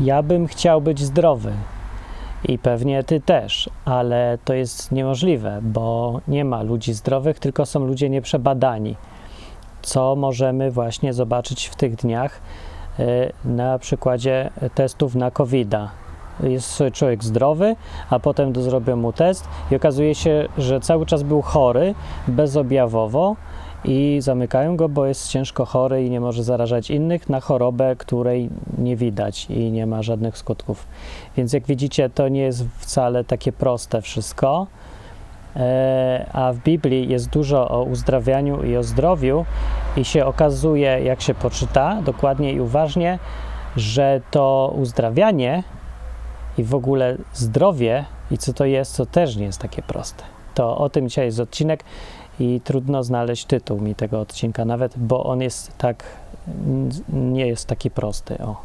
Ja bym chciał być zdrowy i pewnie ty też, ale to jest niemożliwe, bo nie ma ludzi zdrowych, tylko są ludzie nieprzebadani. Co możemy właśnie zobaczyć w tych dniach y, na przykładzie testów na COVID-a. Jest człowiek zdrowy, a potem zrobią mu test i okazuje się, że cały czas był chory, bezobjawowo i zamykają go, bo jest ciężko chory i nie może zarażać innych na chorobę, której nie widać i nie ma żadnych skutków. Więc jak widzicie, to nie jest wcale takie proste wszystko. E, a w Biblii jest dużo o uzdrawianiu i o zdrowiu, i się okazuje, jak się poczyta dokładnie i uważnie, że to uzdrawianie i w ogóle zdrowie i co to jest, to też nie jest takie proste. To o tym dzisiaj jest odcinek i trudno znaleźć tytuł mi tego odcinka nawet, bo on jest tak, nie jest taki prosty. O.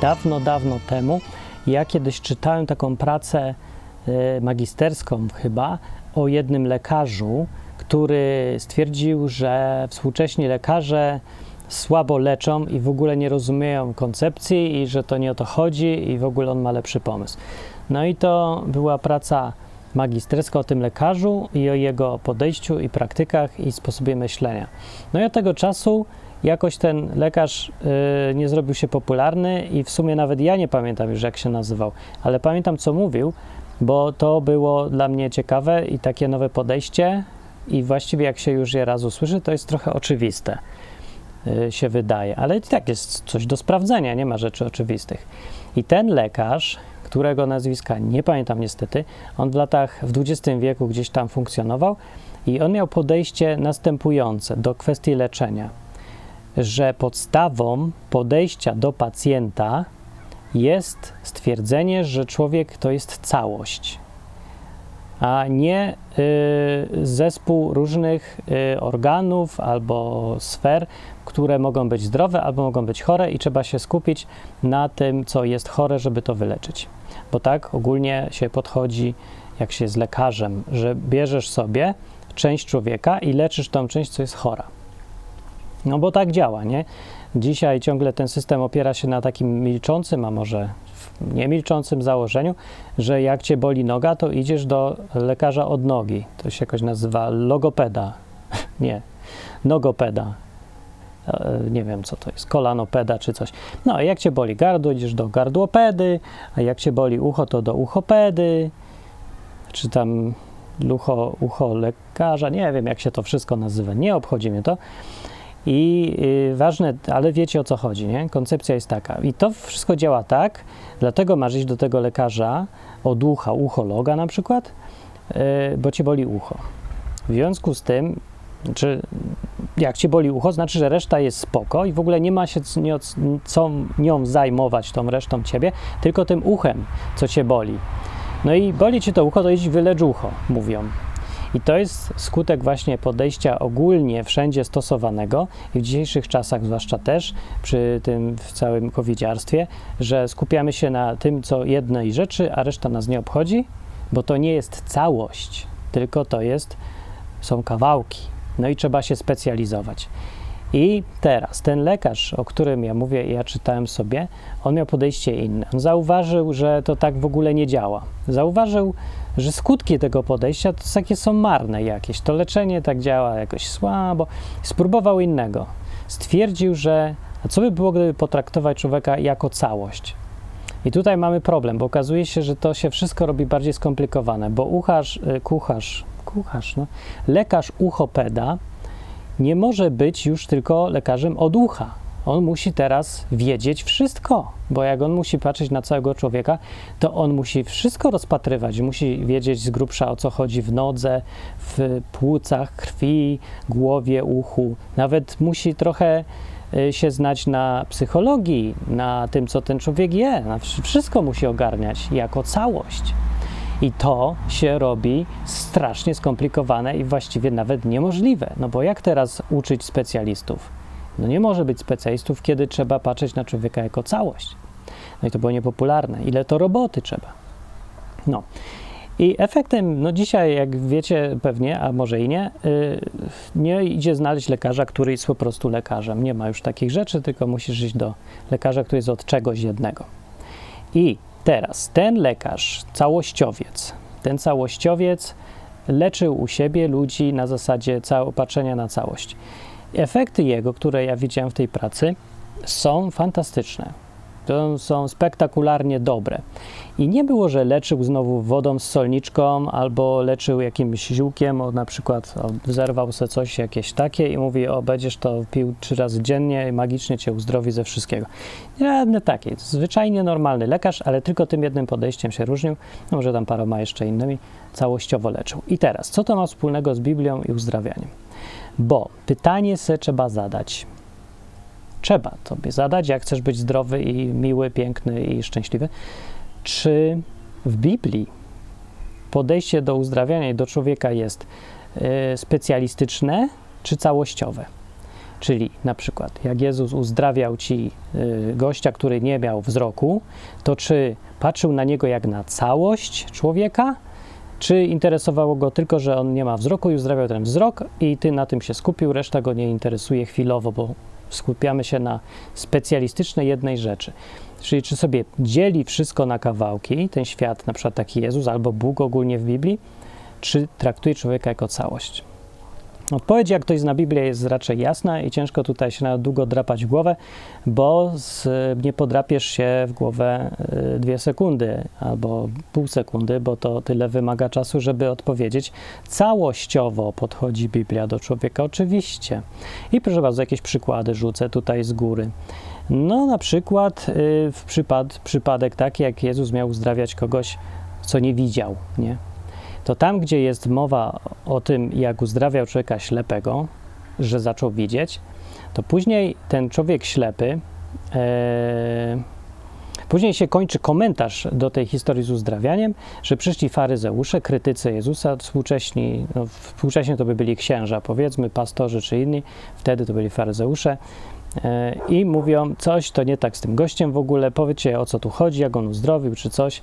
Dawno, dawno temu ja kiedyś czytałem taką pracę magisterską chyba o jednym lekarzu, który stwierdził, że współcześni lekarze słabo leczą i w ogóle nie rozumieją koncepcji i że to nie o to chodzi i w ogóle on ma lepszy pomysł. No i to była praca magisterska o tym lekarzu i o jego podejściu i praktykach i sposobie myślenia. No i od tego czasu jakoś ten lekarz y, nie zrobił się popularny i w sumie nawet ja nie pamiętam już jak się nazywał, ale pamiętam co mówił, bo to było dla mnie ciekawe i takie nowe podejście i właściwie jak się już je raz usłyszy, to jest trochę oczywiste y, się wydaje, ale i tak jest coś do sprawdzenia, nie ma rzeczy oczywistych. I ten lekarz, którego nazwiska nie pamiętam niestety, on w latach w XX wieku gdzieś tam funkcjonował i on miał podejście następujące do kwestii leczenia, że podstawą podejścia do pacjenta jest stwierdzenie, że człowiek to jest całość, a nie y, zespół różnych y, organów albo sfer, które mogą być zdrowe albo mogą być chore, i trzeba się skupić na tym, co jest chore, żeby to wyleczyć. Bo tak ogólnie się podchodzi, jak się jest lekarzem, że bierzesz sobie część człowieka i leczysz tą część, co jest chora. No bo tak działa, nie? Dzisiaj ciągle ten system opiera się na takim milczącym, a może niemilczącym założeniu, że jak cię boli noga, to idziesz do lekarza od nogi. To się jakoś nazywa logopeda. Nie, nogopeda. E, nie wiem, co to jest, kolanopeda czy coś. No, jak cię boli gardło, idziesz do gardłopedy, a jak cię boli ucho, to do uchopedy, czy tam ucho, ucho lekarza, nie wiem, jak się to wszystko nazywa, nie obchodzi mnie to. I y, ważne, ale wiecie o co chodzi, nie? Koncepcja jest taka. I to wszystko działa tak, dlatego masz iść do tego lekarza od ucha, uchologa na przykład, y, bo cię boli ucho. W związku z tym, czy jak cię boli ucho, znaczy, że reszta jest spoko i w ogóle nie ma się co nią zajmować, tą resztą ciebie, tylko tym uchem, co cię boli. No i boli cię to ucho, to idź wylecz ucho, mówią. I to jest skutek właśnie podejścia ogólnie wszędzie stosowanego i w dzisiejszych czasach zwłaszcza też przy tym w całym covidziarstwie, że skupiamy się na tym, co jednej rzeczy, a reszta nas nie obchodzi, bo to nie jest całość, tylko to jest, są kawałki. No i trzeba się specjalizować. I teraz ten lekarz, o którym ja mówię, ja czytałem sobie, on miał podejście inne. On zauważył, że to tak w ogóle nie działa. Zauważył, że skutki tego podejścia to takie są marne jakieś. To leczenie tak działa jakoś słabo. Spróbował innego. Stwierdził, że a co by było, gdyby potraktować człowieka jako całość? I tutaj mamy problem, bo okazuje się, że to się wszystko robi bardziej skomplikowane, bo ucharz, y, kucharz, kucharz, no, lekarz uchopeda nie może być już tylko lekarzem od ucha. On musi teraz wiedzieć wszystko, bo jak on musi patrzeć na całego człowieka, to on musi wszystko rozpatrywać. Musi wiedzieć z grubsza o co chodzi w nodze, w płucach, krwi, głowie, uchu. Nawet musi trochę y, się znać na psychologii, na tym, co ten człowiek je. Wszystko musi ogarniać jako całość. I to się robi strasznie skomplikowane i właściwie nawet niemożliwe. No bo jak teraz uczyć specjalistów? No nie może być specjalistów, kiedy trzeba patrzeć na człowieka jako całość. No i to było niepopularne. Ile to roboty trzeba? No. I efektem, no dzisiaj, jak wiecie pewnie, a może i nie, yy, nie idzie znaleźć lekarza, który jest po prostu lekarzem. Nie ma już takich rzeczy, tylko musisz iść do lekarza, który jest od czegoś jednego. I teraz ten lekarz, całościowiec, ten całościowiec leczył u siebie ludzi na zasadzie opatrzenia na całość. Efekty jego, które ja widziałem w tej pracy, są fantastyczne. To są spektakularnie dobre. I nie było, że leczył znowu wodą z solniczką albo leczył jakimś ziółkiem, o, na przykład o, zerwał sobie coś jakieś takie i mówi, o będziesz to pił trzy razy dziennie i magicznie cię uzdrowi ze wszystkiego. Nie takie. Zwyczajnie normalny lekarz, ale tylko tym jednym podejściem się różnił, może tam paroma jeszcze innymi, całościowo leczył. I teraz, co to ma wspólnego z Biblią i uzdrawianiem? Bo pytanie se trzeba zadać. Trzeba tobie zadać, jak chcesz być zdrowy i miły, piękny i szczęśliwy. Czy w Biblii podejście do uzdrawiania i do człowieka jest y, specjalistyczne czy całościowe? Czyli na przykład, jak Jezus uzdrawiał ci y, gościa, który nie miał wzroku, to czy patrzył na niego jak na całość człowieka, czy interesowało go tylko, że on nie ma wzroku i uzdrawiał ten wzrok i ty na tym się skupił, reszta go nie interesuje chwilowo, bo skupiamy się na specjalistycznej jednej rzeczy. Czyli czy sobie dzieli wszystko na kawałki, ten świat, na przykład taki Jezus albo Bóg ogólnie w Biblii, czy traktuje człowieka jako całość. Odpowiedź, jak to jest na Biblię, jest raczej jasna i ciężko tutaj się na długo drapać głowę, bo z, nie podrapiesz się w głowę y, dwie sekundy albo pół sekundy, bo to tyle wymaga czasu, żeby odpowiedzieć. Całościowo podchodzi Biblia do człowieka, oczywiście. I proszę bardzo, jakieś przykłady rzucę tutaj z góry. No, na przykład y, w przypad, przypadek taki, jak Jezus miał uzdrawiać kogoś, co nie widział, nie? To tam, gdzie jest mowa o tym, jak uzdrawiał człowieka ślepego, że zaczął widzieć, to później ten człowiek ślepy, e, później się kończy komentarz do tej historii z uzdrawianiem, że przyszli faryzeusze, krytycy Jezusa, współcześni, no, współcześnie to by byli księża, powiedzmy, pastorzy czy inni, wtedy to byli faryzeusze, e, i mówią, coś to nie tak z tym gościem w ogóle, powiedzcie o co tu chodzi, jak on uzdrowił, czy coś.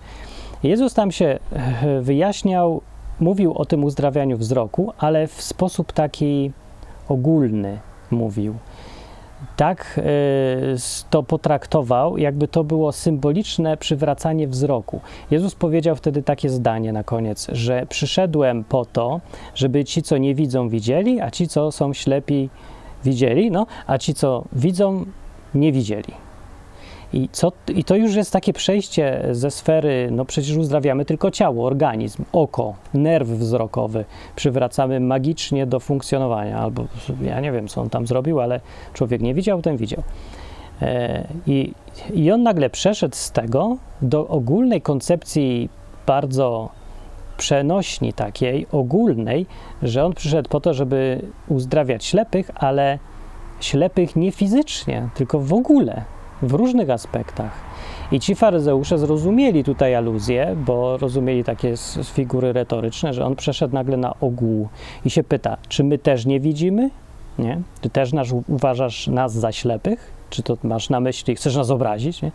Jezus tam się e, wyjaśniał mówił o tym uzdrawianiu wzroku, ale w sposób taki ogólny mówił. Tak y, to potraktował, jakby to było symboliczne przywracanie wzroku. Jezus powiedział wtedy takie zdanie na koniec, że przyszedłem po to, żeby ci, co nie widzą, widzieli, a ci, co są ślepi, widzieli, no, a ci, co widzą, nie widzieli. I, co, I to już jest takie przejście ze sfery, no przecież uzdrawiamy tylko ciało, organizm, oko, nerw wzrokowy, przywracamy magicznie do funkcjonowania, albo ja nie wiem, co on tam zrobił, ale człowiek nie widział, ten widział. E, I, I on nagle przeszedł z tego do ogólnej koncepcji bardzo przenośni takiej, ogólnej, że on przyszedł po to, żeby uzdrawiać ślepych, ale ślepych nie fizycznie, tylko w ogóle, w różnych aspektach. I ci faryzeusze zrozumieli tutaj aluzję, bo rozumieli takie figury retoryczne, że on przeszedł nagle na ogół i się pyta, czy my też nie widzimy? Nie? Ty też uważasz nas za ślepych? Czy to masz na myśli, chcesz nas obrazić? Nie?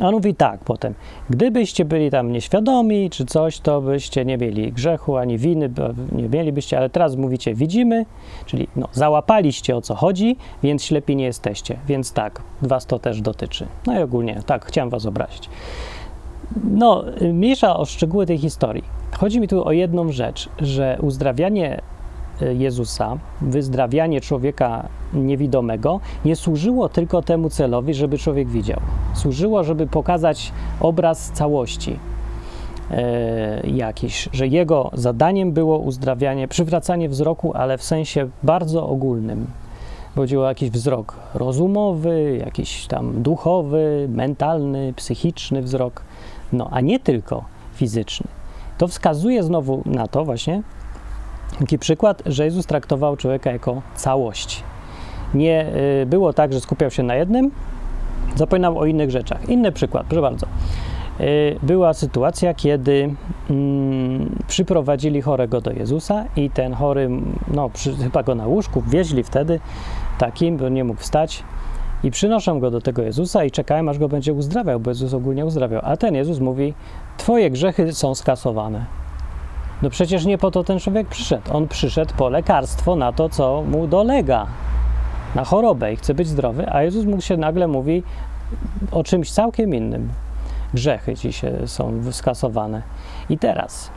A on mówi tak potem, gdybyście byli tam nieświadomi czy coś, to byście nie mieli grzechu ani winy, nie mielibyście, ale teraz mówicie widzimy, czyli no, załapaliście o co chodzi, więc ślepi nie jesteście, więc tak, was to też dotyczy. No i ogólnie, tak, chciałem was obrazić. No, mniejsza o szczegóły tej historii. Chodzi mi tu o jedną rzecz, że uzdrawianie Jezusa, wyzdrawianie człowieka niewidomego, nie służyło tylko temu celowi, żeby człowiek widział. Służyło, żeby pokazać obraz całości e, jakiś, że jego zadaniem było uzdrawianie, przywracanie wzroku, ale w sensie bardzo ogólnym. Chodziło o jakiś wzrok rozumowy, jakiś tam duchowy, mentalny, psychiczny wzrok, no a nie tylko fizyczny. To wskazuje znowu na to właśnie, Taki przykład, że Jezus traktował człowieka jako całość. Nie y, było tak, że skupiał się na jednym, zapominał o innych rzeczach. Inny przykład, proszę bardzo. Y, była sytuacja, kiedy mm, przyprowadzili chorego do Jezusa i ten chory, no przy, chyba go na łóżku, wieźli wtedy takim, bo nie mógł wstać i przynoszą go do tego Jezusa i czekają, aż go będzie uzdrawiał, bo Jezus ogólnie uzdrawiał. A ten Jezus mówi, twoje grzechy są skasowane. No przecież nie po to ten człowiek przyszedł. On przyszedł po lekarstwo na to, co mu dolega, na chorobę i chce być zdrowy, a Jezus mu się nagle mówi o czymś całkiem innym. Grzechy ci się są skasowane. I teraz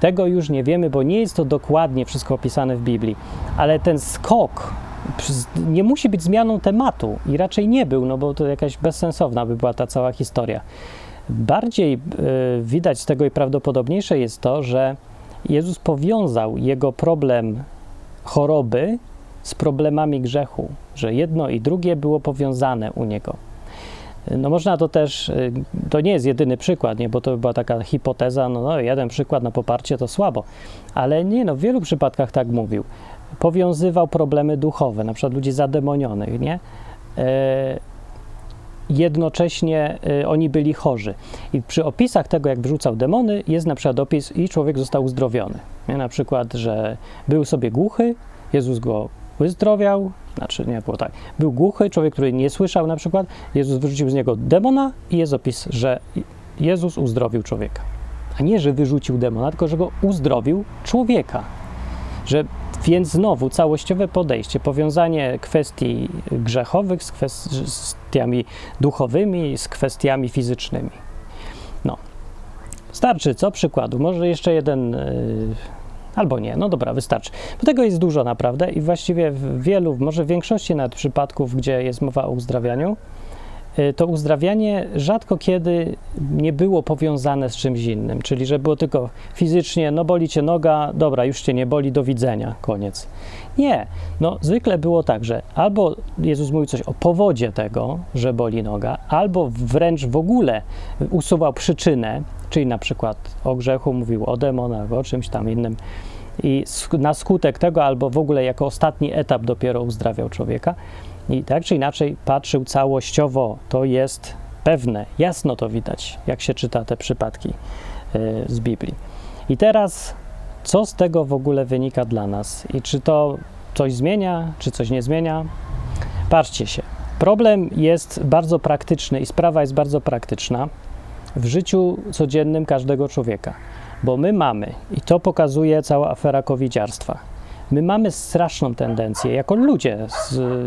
tego już nie wiemy, bo nie jest to dokładnie wszystko opisane w Biblii, ale ten skok nie musi być zmianą tematu i raczej nie był, no bo to jakaś bezsensowna by była ta cała historia. Bardziej y, widać z tego i prawdopodobniejsze jest to, że Jezus powiązał jego problem choroby z problemami grzechu, że jedno i drugie było powiązane u niego. No można to też, y, to nie jest jedyny przykład, nie, bo to była taka hipoteza, no, no jeden przykład na poparcie to słabo, ale nie, no w wielu przypadkach tak mówił. Powiązywał problemy duchowe, na przykład ludzi zademonionych, nie? Jednocześnie e, oni byli chorzy. I przy opisach tego, jak wrzucał demony, jest na przykład opis i człowiek został uzdrowiony. Nie? Na przykład, że był sobie głuchy, Jezus go wyzdrowiał, znaczy nie było tak. Był głuchy, człowiek, który nie słyszał na przykład, Jezus wyrzucił z niego demona i jest opis, że Jezus uzdrowił człowieka. A nie, że wyrzucił demona, tylko że go uzdrowił człowieka. Że więc znowu całościowe podejście, powiązanie kwestii grzechowych z kwestiami duchowymi, z kwestiami fizycznymi. No. Starczy, co? Przykładu. Może jeszcze jeden. Yy, albo nie, no dobra, wystarczy. Bo tego jest dużo naprawdę i właściwie w wielu, może w większości nawet przypadków, gdzie jest mowa o uzdrawianiu, Y, to uzdrawianie rzadko kiedy nie było powiązane z czymś innym, czyli że było tylko fizycznie, no boli cię noga, dobra, już cię nie boli, do widzenia, koniec. Nie, no zwykle było tak, że albo Jezus mówił coś o powodzie tego, że boli noga, albo wręcz w ogóle usuwał przyczynę, czyli na przykład o grzechu mówił o demonach, o czymś tam innym i na skutek tego, albo w ogóle jako ostatni etap dopiero uzdrawiał człowieka. I tak czy inaczej patrzył całościowo, to jest pewne, jasno to widać, jak się czyta te przypadki e, z Biblii. I teraz, co z tego w ogóle wynika dla nas? I czy to coś zmienia, czy coś nie zmienia? Patrzcie się. Problem jest bardzo praktyczny i sprawa jest bardzo praktyczna w życiu codziennym każdego człowieka, bo my mamy, i to pokazuje cała afera covidziarstwa, My mamy straszną tendencję, jako ludzie,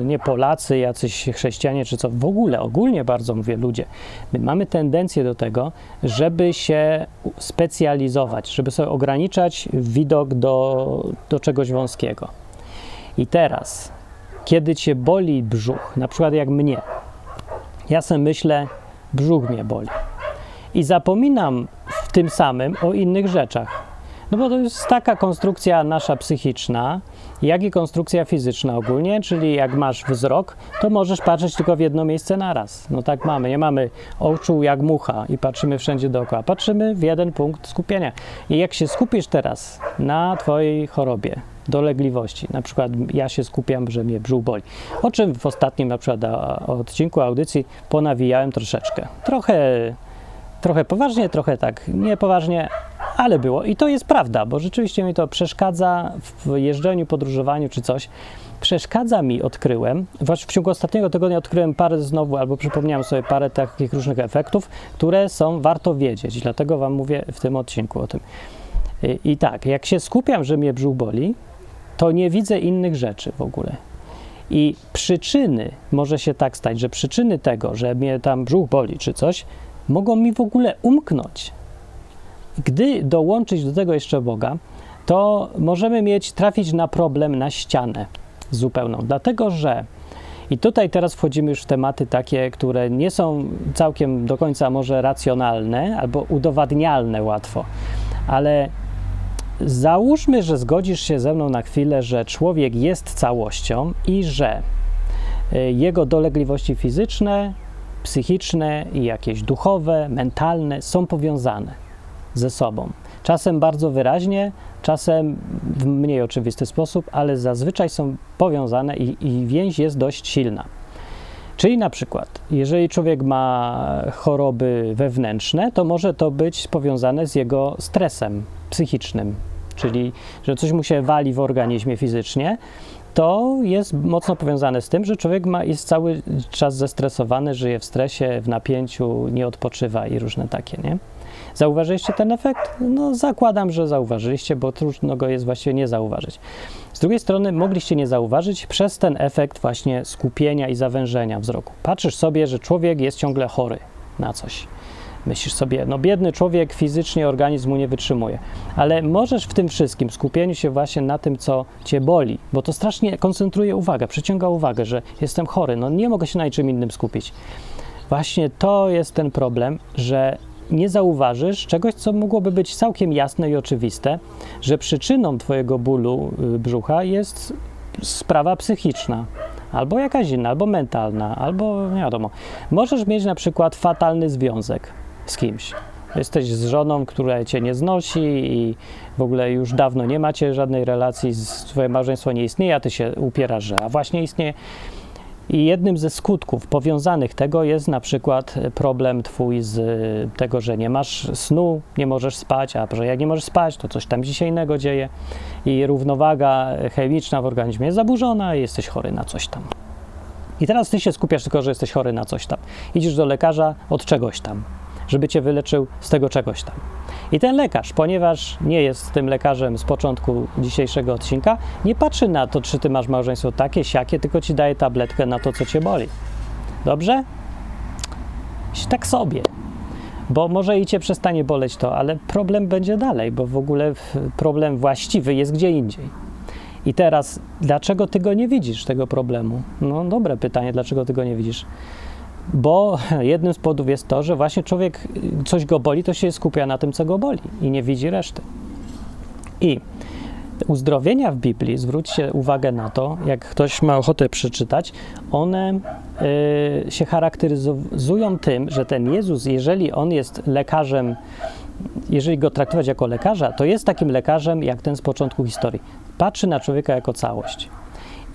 nie Polacy, jacyś chrześcijanie czy co, w ogóle, ogólnie bardzo mówię ludzie, my mamy tendencję do tego, żeby się specjalizować, żeby sobie ograniczać widok do, do czegoś wąskiego. I teraz, kiedy cię boli brzuch, na przykład jak mnie, ja sobie myślę, brzuch mnie boli. I zapominam w tym samym o innych rzeczach. No bo to jest taka konstrukcja nasza psychiczna, jak i konstrukcja fizyczna ogólnie, czyli jak masz wzrok, to możesz patrzeć tylko w jedno miejsce naraz. No tak mamy, nie mamy oczu jak mucha i patrzymy wszędzie dookoła. Patrzymy w jeden punkt skupienia. I jak się skupisz teraz na twojej chorobie, dolegliwości. Na przykład ja się skupiam, że mnie brzuch boli. O czym w ostatnim na przykład odcinku audycji ponawijałem troszeczkę. Trochę, trochę poważnie, trochę tak niepoważnie, ale było. I to jest prawda, bo rzeczywiście mi to przeszkadza w jeżdżeniu, podróżowaniu czy coś. Przeszkadza mi, odkryłem, w ciągu ostatniego tygodnia odkryłem parę znowu, albo przypomniałem sobie parę takich różnych efektów, które są warto wiedzieć. Dlatego Wam mówię w tym odcinku o tym. I, I tak, jak się skupiam, że mnie brzuch boli, to nie widzę innych rzeczy w ogóle. I przyczyny, może się tak stać, że przyczyny tego, że mnie tam brzuch boli czy coś, mogą mi w ogóle umknąć. Gdy dołączyć do tego jeszcze Boga, to możemy mieć, trafić na problem, na ścianę zupełną. Dlatego, że i tutaj teraz wchodzimy już w tematy takie, które nie są całkiem do końca może racjonalne albo udowadnialne łatwo, ale załóżmy, że zgodzisz się ze mną na chwilę, że człowiek jest całością i że y, jego dolegliwości fizyczne, psychiczne i jakieś duchowe, mentalne są powiązane ze sobą. Czasem bardzo wyraźnie, czasem w mniej oczywisty sposób, ale zazwyczaj są powiązane i, i więź jest dość silna. Czyli na przykład, jeżeli człowiek ma choroby wewnętrzne, to może to być powiązane z jego stresem psychicznym, czyli że coś mu się wali w organizmie fizycznie, to jest mocno powiązane z tym, że człowiek ma, jest cały czas zestresowany, żyje w stresie, w napięciu, nie odpoczywa i różne takie, nie? Zauważyliście ten efekt? No, zakładam, że zauważyliście, bo trudno go jest właściwie nie zauważyć. Z drugiej strony, mogliście nie zauważyć przez ten efekt właśnie skupienia i zawężenia wzroku. Patrzysz sobie, że człowiek jest ciągle chory na coś. Myślisz sobie, no biedny człowiek fizycznie organizmu nie wytrzymuje, ale możesz w tym wszystkim skupieniu się właśnie na tym, co cię boli, bo to strasznie koncentruje uwagę, przyciąga uwagę, że jestem chory, no nie mogę się na niczym innym skupić. Właśnie to jest ten problem, że nie zauważysz czegoś, co mogłoby być całkiem jasne i oczywiste, że przyczyną Twojego bólu y, brzucha jest sprawa psychiczna, albo jakaś inna, albo mentalna, albo nie wiadomo. Możesz mieć na przykład fatalny związek z kimś. Jesteś z żoną, która cię nie znosi i w ogóle już dawno nie macie żadnej relacji, twoje małżeństwo nie istnieje, a ty się upierasz, że a właśnie istnieje. I jednym ze skutków powiązanych tego jest na przykład problem twój z tego, że nie masz snu, nie możesz spać, a że jak nie możesz spać, to coś tam dzisiaj innego dzieje i równowaga chemiczna w organizmie jest zaburzona i jesteś chory na coś tam. I teraz ty się skupiasz tylko, że jesteś chory na coś tam. Idziesz do lekarza od czegoś tam żeby cię wyleczył z tego czegoś tam. I ten lekarz, ponieważ nie jest tym lekarzem z początku dzisiejszego odcinka, nie patrzy na to, czy ty masz małżeństwo takie, siakie, tylko ci daje tabletkę na to, co cię boli. Dobrze? Tak sobie. Bo może i cię przestanie boleć to, ale problem będzie dalej, bo w ogóle problem właściwy jest gdzie indziej. I teraz, dlaczego ty go nie widzisz, tego problemu? No, dobre pytanie, dlaczego ty go nie widzisz? Bo jednym z powodów jest to, że właśnie człowiek coś go boli, to się skupia na tym, co go boli i nie widzi reszty. I uzdrowienia w Biblii, zwróćcie uwagę na to, jak ktoś ma ochotę przeczytać, one y, się charakteryzują tym, że ten Jezus, jeżeli on jest lekarzem, jeżeli go traktować jako lekarza, to jest takim lekarzem jak ten z początku historii. Patrzy na człowieka jako całość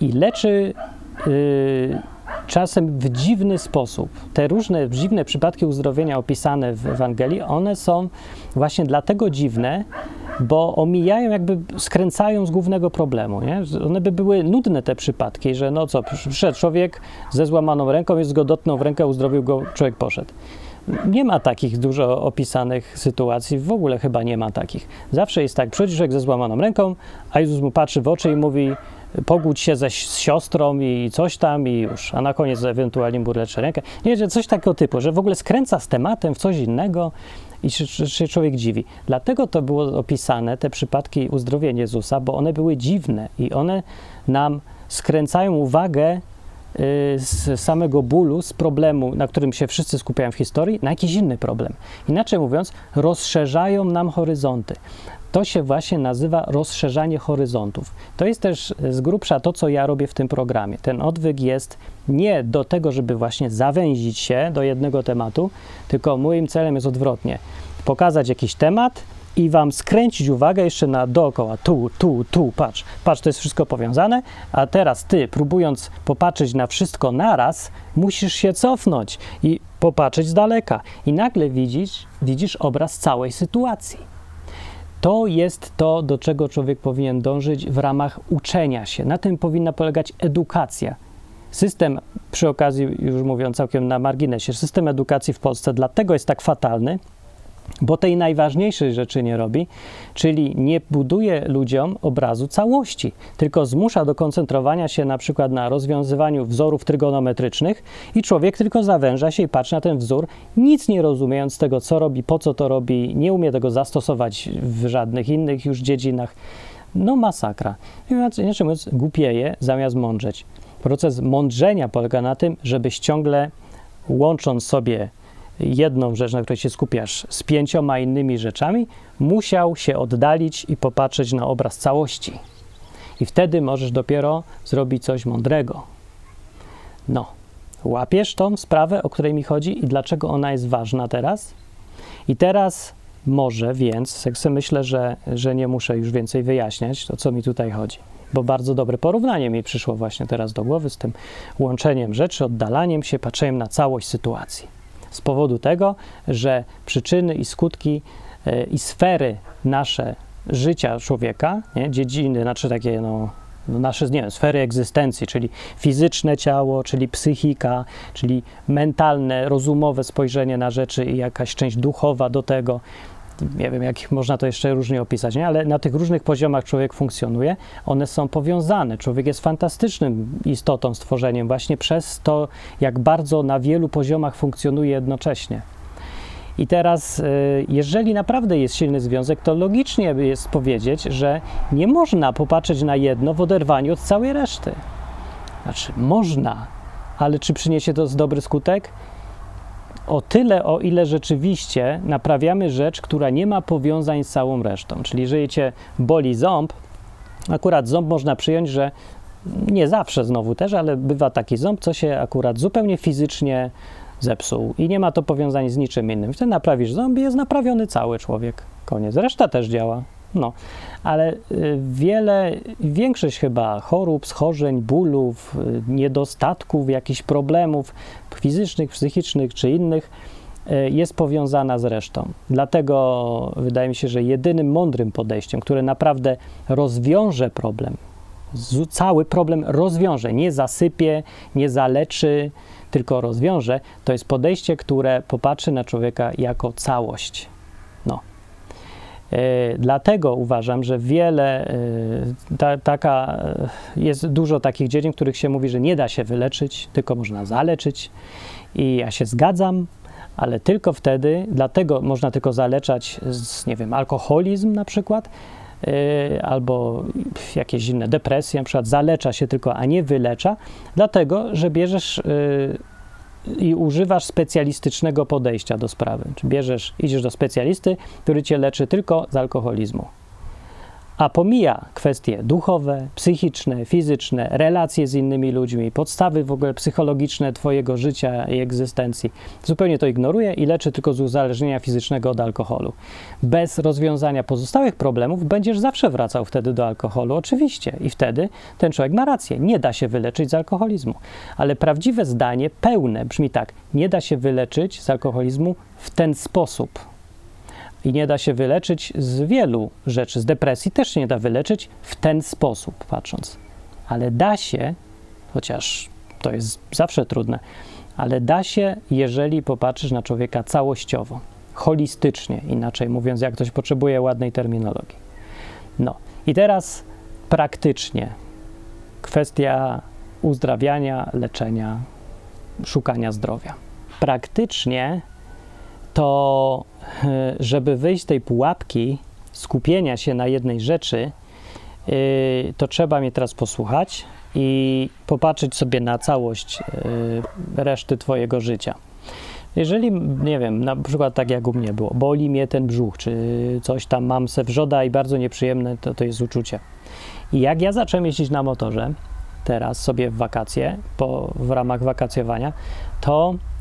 i leczy. Y, czasem w dziwny sposób. Te różne dziwne przypadki uzdrowienia opisane w Ewangelii, one są właśnie dlatego dziwne, bo omijają, jakby skręcają z głównego problemu. Nie? One by były nudne, te przypadki, że no co, przyszedł człowiek ze złamaną ręką, jest go w rękę, uzdrowił go, człowiek poszedł. Nie ma takich dużo opisanych sytuacji, w ogóle chyba nie ma takich. Zawsze jest tak, przychodzi człowiek ze złamaną ręką, a Jezus mu patrzy w oczy i mówi, pogódź się ze, z siostrą i coś tam i już, a na koniec ewentualnie mu rękę. Nie, że coś takiego typu, że w ogóle skręca z tematem w coś innego i się, się człowiek dziwi. Dlatego to było opisane, te przypadki uzdrowienia Jezusa, bo one były dziwne i one nam skręcają uwagę y, z samego bólu, z problemu, na którym się wszyscy skupiają w historii, na jakiś inny problem. Inaczej mówiąc, rozszerzają nam horyzonty. To się właśnie nazywa rozszerzanie horyzontów. To jest też z grubsza to, co ja robię w tym programie. Ten odwyk jest nie do tego, żeby właśnie zawęzić się do jednego tematu, tylko moim celem jest odwrotnie. Pokazać jakiś temat i wam skręcić uwagę jeszcze na dookoła, tu, tu, tu, patrz, patrz, to jest wszystko powiązane, a teraz ty, próbując popatrzeć na wszystko naraz, musisz się cofnąć i popatrzeć z daleka i nagle widzisz, widzisz obraz całej sytuacji. To jest to, do czego człowiek powinien dążyć w ramach uczenia się. Na tym powinna polegać edukacja. System, przy okazji, już mówiąc całkiem na marginesie, system edukacji w Polsce dlatego jest tak fatalny, bo tej najważniejszej rzeczy nie robi, czyli nie buduje ludziom obrazu całości, tylko zmusza do koncentrowania się na przykład na rozwiązywaniu wzorów trygonometrycznych i człowiek tylko zawęża się i patrzy na ten wzór, nic nie rozumiejąc tego, co robi, po co to robi, nie umie tego zastosować w żadnych innych już dziedzinach. No masakra. Inaczej mówiąc, głupieje zamiast mądrzeć. Proces mądrzenia polega na tym, żebyś ciągle łącząc sobie jedną rzecz, na której się skupiasz, z pięcioma innymi rzeczami, musiał się oddalić i popatrzeć na obraz całości. I wtedy możesz dopiero zrobić coś mądrego. No, łapiesz tą sprawę, o której mi chodzi i dlaczego ona jest ważna teraz? I teraz może więc, jak myślę, że, że nie muszę już więcej wyjaśniać, to co mi tutaj chodzi. Bo bardzo dobre porównanie mi przyszło właśnie teraz do głowy z tym łączeniem rzeczy, oddalaniem się, patrzeniem na całość sytuacji z powodu tego, że przyczyny i skutki e, i sfery nasze życia człowieka, nie, dziedziny, znaczy takie no, no nasze nie wiem, sfery egzystencji, czyli fizyczne ciało, czyli psychika, czyli mentalne, rozumowe spojrzenie na rzeczy i jakaś część duchowa do tego. Nie wiem, jak można to jeszcze różnie opisać, nie? ale na tych różnych poziomach człowiek funkcjonuje, one są powiązane. Człowiek jest fantastycznym istotą, stworzeniem, właśnie przez to, jak bardzo na wielu poziomach funkcjonuje jednocześnie. I teraz, y, jeżeli naprawdę jest silny związek, to logicznie jest powiedzieć, że nie można popatrzeć na jedno w oderwaniu od całej reszty. Znaczy, można, ale czy przyniesie to dobry skutek? O tyle, o ile rzeczywiście naprawiamy rzecz, która nie ma powiązań z całą resztą. Czyli jeżeli cię boli ząb, akurat ząb można przyjąć, że nie zawsze znowu też, ale bywa taki ząb, co się akurat zupełnie fizycznie zepsuł i nie ma to powiązania z niczym innym. Wtedy naprawisz zombie, jest naprawiony cały człowiek. Koniec. Reszta też działa. No, ale y, wiele, większość chyba chorób, schorzeń, bólów, y, niedostatków, jakichś problemów fizycznych, psychicznych czy innych y, jest powiązana z resztą. Dlatego wydaje mi się, że jedynym mądrym podejściem, które naprawdę rozwiąże problem, cały problem rozwiąże, nie zasypie, nie zaleczy, tylko rozwiąże, to jest podejście, które popatrzy na człowieka jako całość. Yy, dlatego uważam, że wiele, yy, ta, taka, yy, jest dużo takich dziedzin, w których się mówi, że nie da się wyleczyć, tylko można zaleczyć. I ja się zgadzam, ale tylko wtedy, dlatego można tylko zaleczać, z, nie wiem, alkoholizm na przykład, albo jakieś inne depresje, na przykład zalecza się tylko, a nie wylecza, dlatego, że bierzesz i używasz specjalistycznego podejścia do sprawy. Czy bierzesz, idziesz do specjalisty, który cię leczy tylko z alkoholizmu a pomija kwestie duchowe, psychiczne, fizyczne, relacje z innymi ludźmi, podstawy w ogóle psychologiczne Twojego życia i egzystencji. Zupełnie to ignoruje i leczy tylko z uzależnienia fizycznego od alkoholu. Bez rozwiązania pozostałych problemów będziesz zawsze wracał wtedy do alkoholu, oczywiście, i wtedy ten człowiek ma rację. Nie da się wyleczyć z alkoholizmu. Ale prawdziwe zdanie, pełne, brzmi tak: nie da się wyleczyć z alkoholizmu w ten sposób i nie da się wyleczyć z wielu rzeczy. Z depresji też się nie da wyleczyć w ten sposób, patrząc. Ale da się, chociaż to jest zawsze trudne, ale da się, jeżeli popatrzysz na człowieka całościowo, holistycznie, inaczej mówiąc, jak ktoś potrzebuje ładnej terminologii. No i teraz praktycznie kwestia uzdrawiania, leczenia, szukania zdrowia. Praktycznie to żeby wyjść z tej pułapki skupienia się na jednej rzeczy, e, to trzeba mnie teraz posłuchać i popatrzeć sobie na całość e, reszty Twojego życia. Jeżeli, nie wiem, na przykład tak jak u mnie było, boli mnie ten brzuch, czy coś tam mam se wrzoda i bardzo nieprzyjemne, to to jest uczucie. I jak ja zacząłem jeździć na motorze, teraz sobie w wakacje, po, w ramach wakacjowania, to E,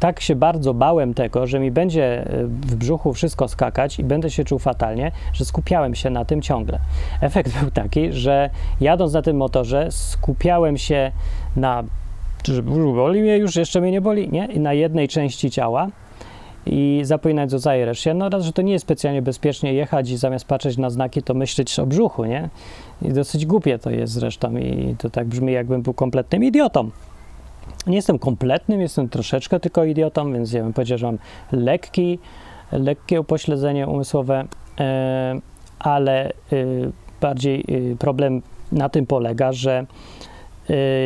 tak się bardzo bałem tego, że mi będzie e, w brzuchu wszystko skakać i będę się czuł fatalnie, że skupiałem się na tym ciągle. Efekt był taki, że jadąc na tym motorze, skupiałem się na, czy boli mnie już, jeszcze mnie nie boli, nie? Na jednej części ciała i zapominać o całej reszcie. No raz, że to nie jest specjalnie bezpiecznie jechać i zamiast patrzeć na znaki, to myśleć o brzuchu, nie? I dosyć głupie to jest zresztą i to tak brzmi, jakbym był kompletnym idiotą. Nie jestem kompletnym, jestem troszeczkę tylko idiotą, więc ja bym powiedział, że mam lekki, lekkie upośledzenie umysłowe, e, ale e, bardziej e, problem na tym polega, że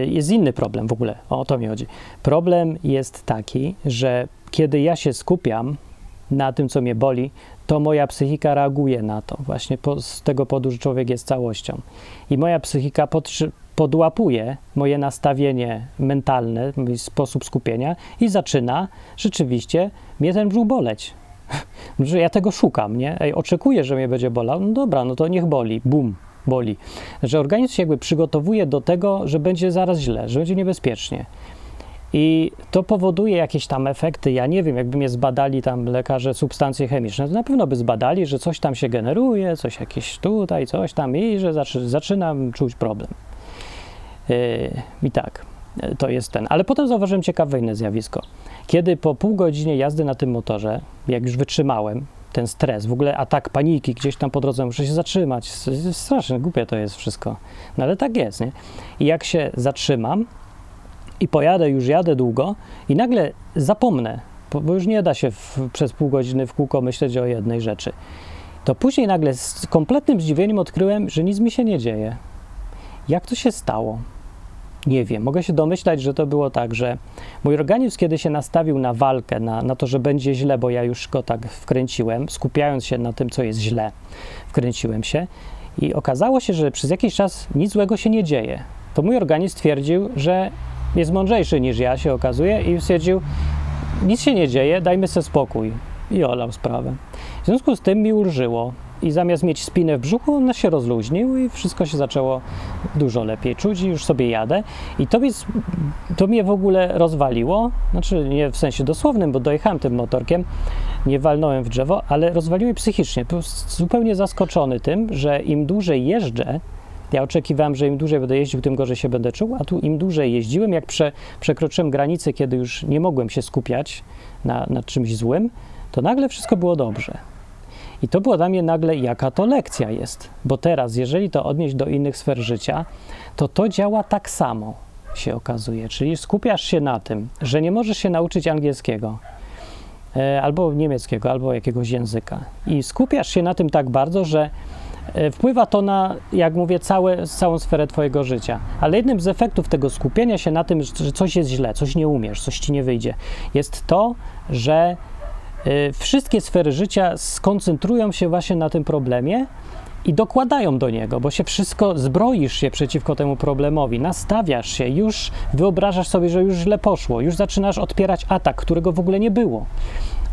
jest inny problem w ogóle. O to mi chodzi. Problem jest taki, że kiedy ja się skupiam na tym, co mnie boli, to moja psychika reaguje na to. Właśnie po, z tego powodu, że człowiek jest całością. I moja psychika podłapuje moje nastawienie mentalne, mój sposób skupienia i zaczyna rzeczywiście mnie ten brzuch boleć. że ja tego szukam, nie? Ej, oczekuję, że mnie będzie bolał. No dobra, no to niech boli. Bum, boli. Że organizm się jakby przygotowuje do tego, że będzie zaraz źle, że będzie niebezpiecznie. I to powoduje jakieś tam efekty. Ja nie wiem, jakby mnie zbadali tam lekarze substancje chemiczne, to na pewno by zbadali, że coś tam się generuje, coś jakieś tutaj, coś tam i że zaczynam czuć problem. Yy, I tak, to jest ten. Ale potem zauważyłem ciekawe inne zjawisko. Kiedy po pół godzinie jazdy na tym motorze, jak już wytrzymałem, ten stres, w ogóle atak paniki gdzieś tam po drodze, muszę się zatrzymać. Strasznie głupie to jest wszystko. No ale tak jest, nie? I jak się zatrzymam i pojadę, już jadę długo i nagle zapomnę, bo już nie da się w, przez pół godziny w kółko myśleć o jednej rzeczy. To później nagle z kompletnym zdziwieniem odkryłem, że nic mi się nie dzieje. Jak to się stało? Nie wiem. Mogę się domyślać, że to było tak, że mój organizm, kiedy się nastawił na walkę, na, na to, że będzie źle, bo ja już go tak wkręciłem, skupiając się na tym, co jest źle, wkręciłem się i okazało się, że przez jakiś czas nic złego się nie dzieje. To mój organizm stwierdził, że jest mądrzejszy niż ja, się okazuje, i stwierdził, nic się nie dzieje, dajmy sobie spokój. I olał sprawę. W związku z tym mi ulżyło i zamiast mieć spinę w brzuchu, on się rozluźnił i wszystko się zaczęło dużo lepiej czuć i już sobie jadę. I to, jest, to mnie w ogóle rozwaliło, znaczy nie w sensie dosłownym, bo dojechałem tym motorkiem, nie walnąłem w drzewo, ale rozwaliło mnie psychicznie. Byłem zupełnie zaskoczony tym, że im dłużej jeżdżę, ja oczekiwałem, że im dłużej będę jeździł, tym gorzej się będę czuł, a tu im dłużej jeździłem, jak prze, przekroczyłem granicę, kiedy już nie mogłem się skupiać na, na czymś złym, to nagle wszystko było dobrze. I to było dla mnie nagle, jaka to lekcja jest. Bo teraz, jeżeli to odnieść do innych sfer życia, to to działa tak samo, się okazuje. Czyli skupiasz się na tym, że nie możesz się nauczyć angielskiego, e, albo niemieckiego, albo jakiegoś języka. I skupiasz się na tym tak bardzo, że e, wpływa to na, jak mówię, całe, całą sferę Twojego życia. Ale jednym z efektów tego skupienia się na tym, że coś jest źle, coś nie umiesz, coś ci nie wyjdzie, jest to, że wszystkie sfery życia skoncentrują się właśnie na tym problemie i dokładają do niego, bo się wszystko zbroisz się przeciwko temu problemowi, nastawiasz się, już wyobrażasz sobie, że już źle poszło, już zaczynasz odpierać atak, którego w ogóle nie było.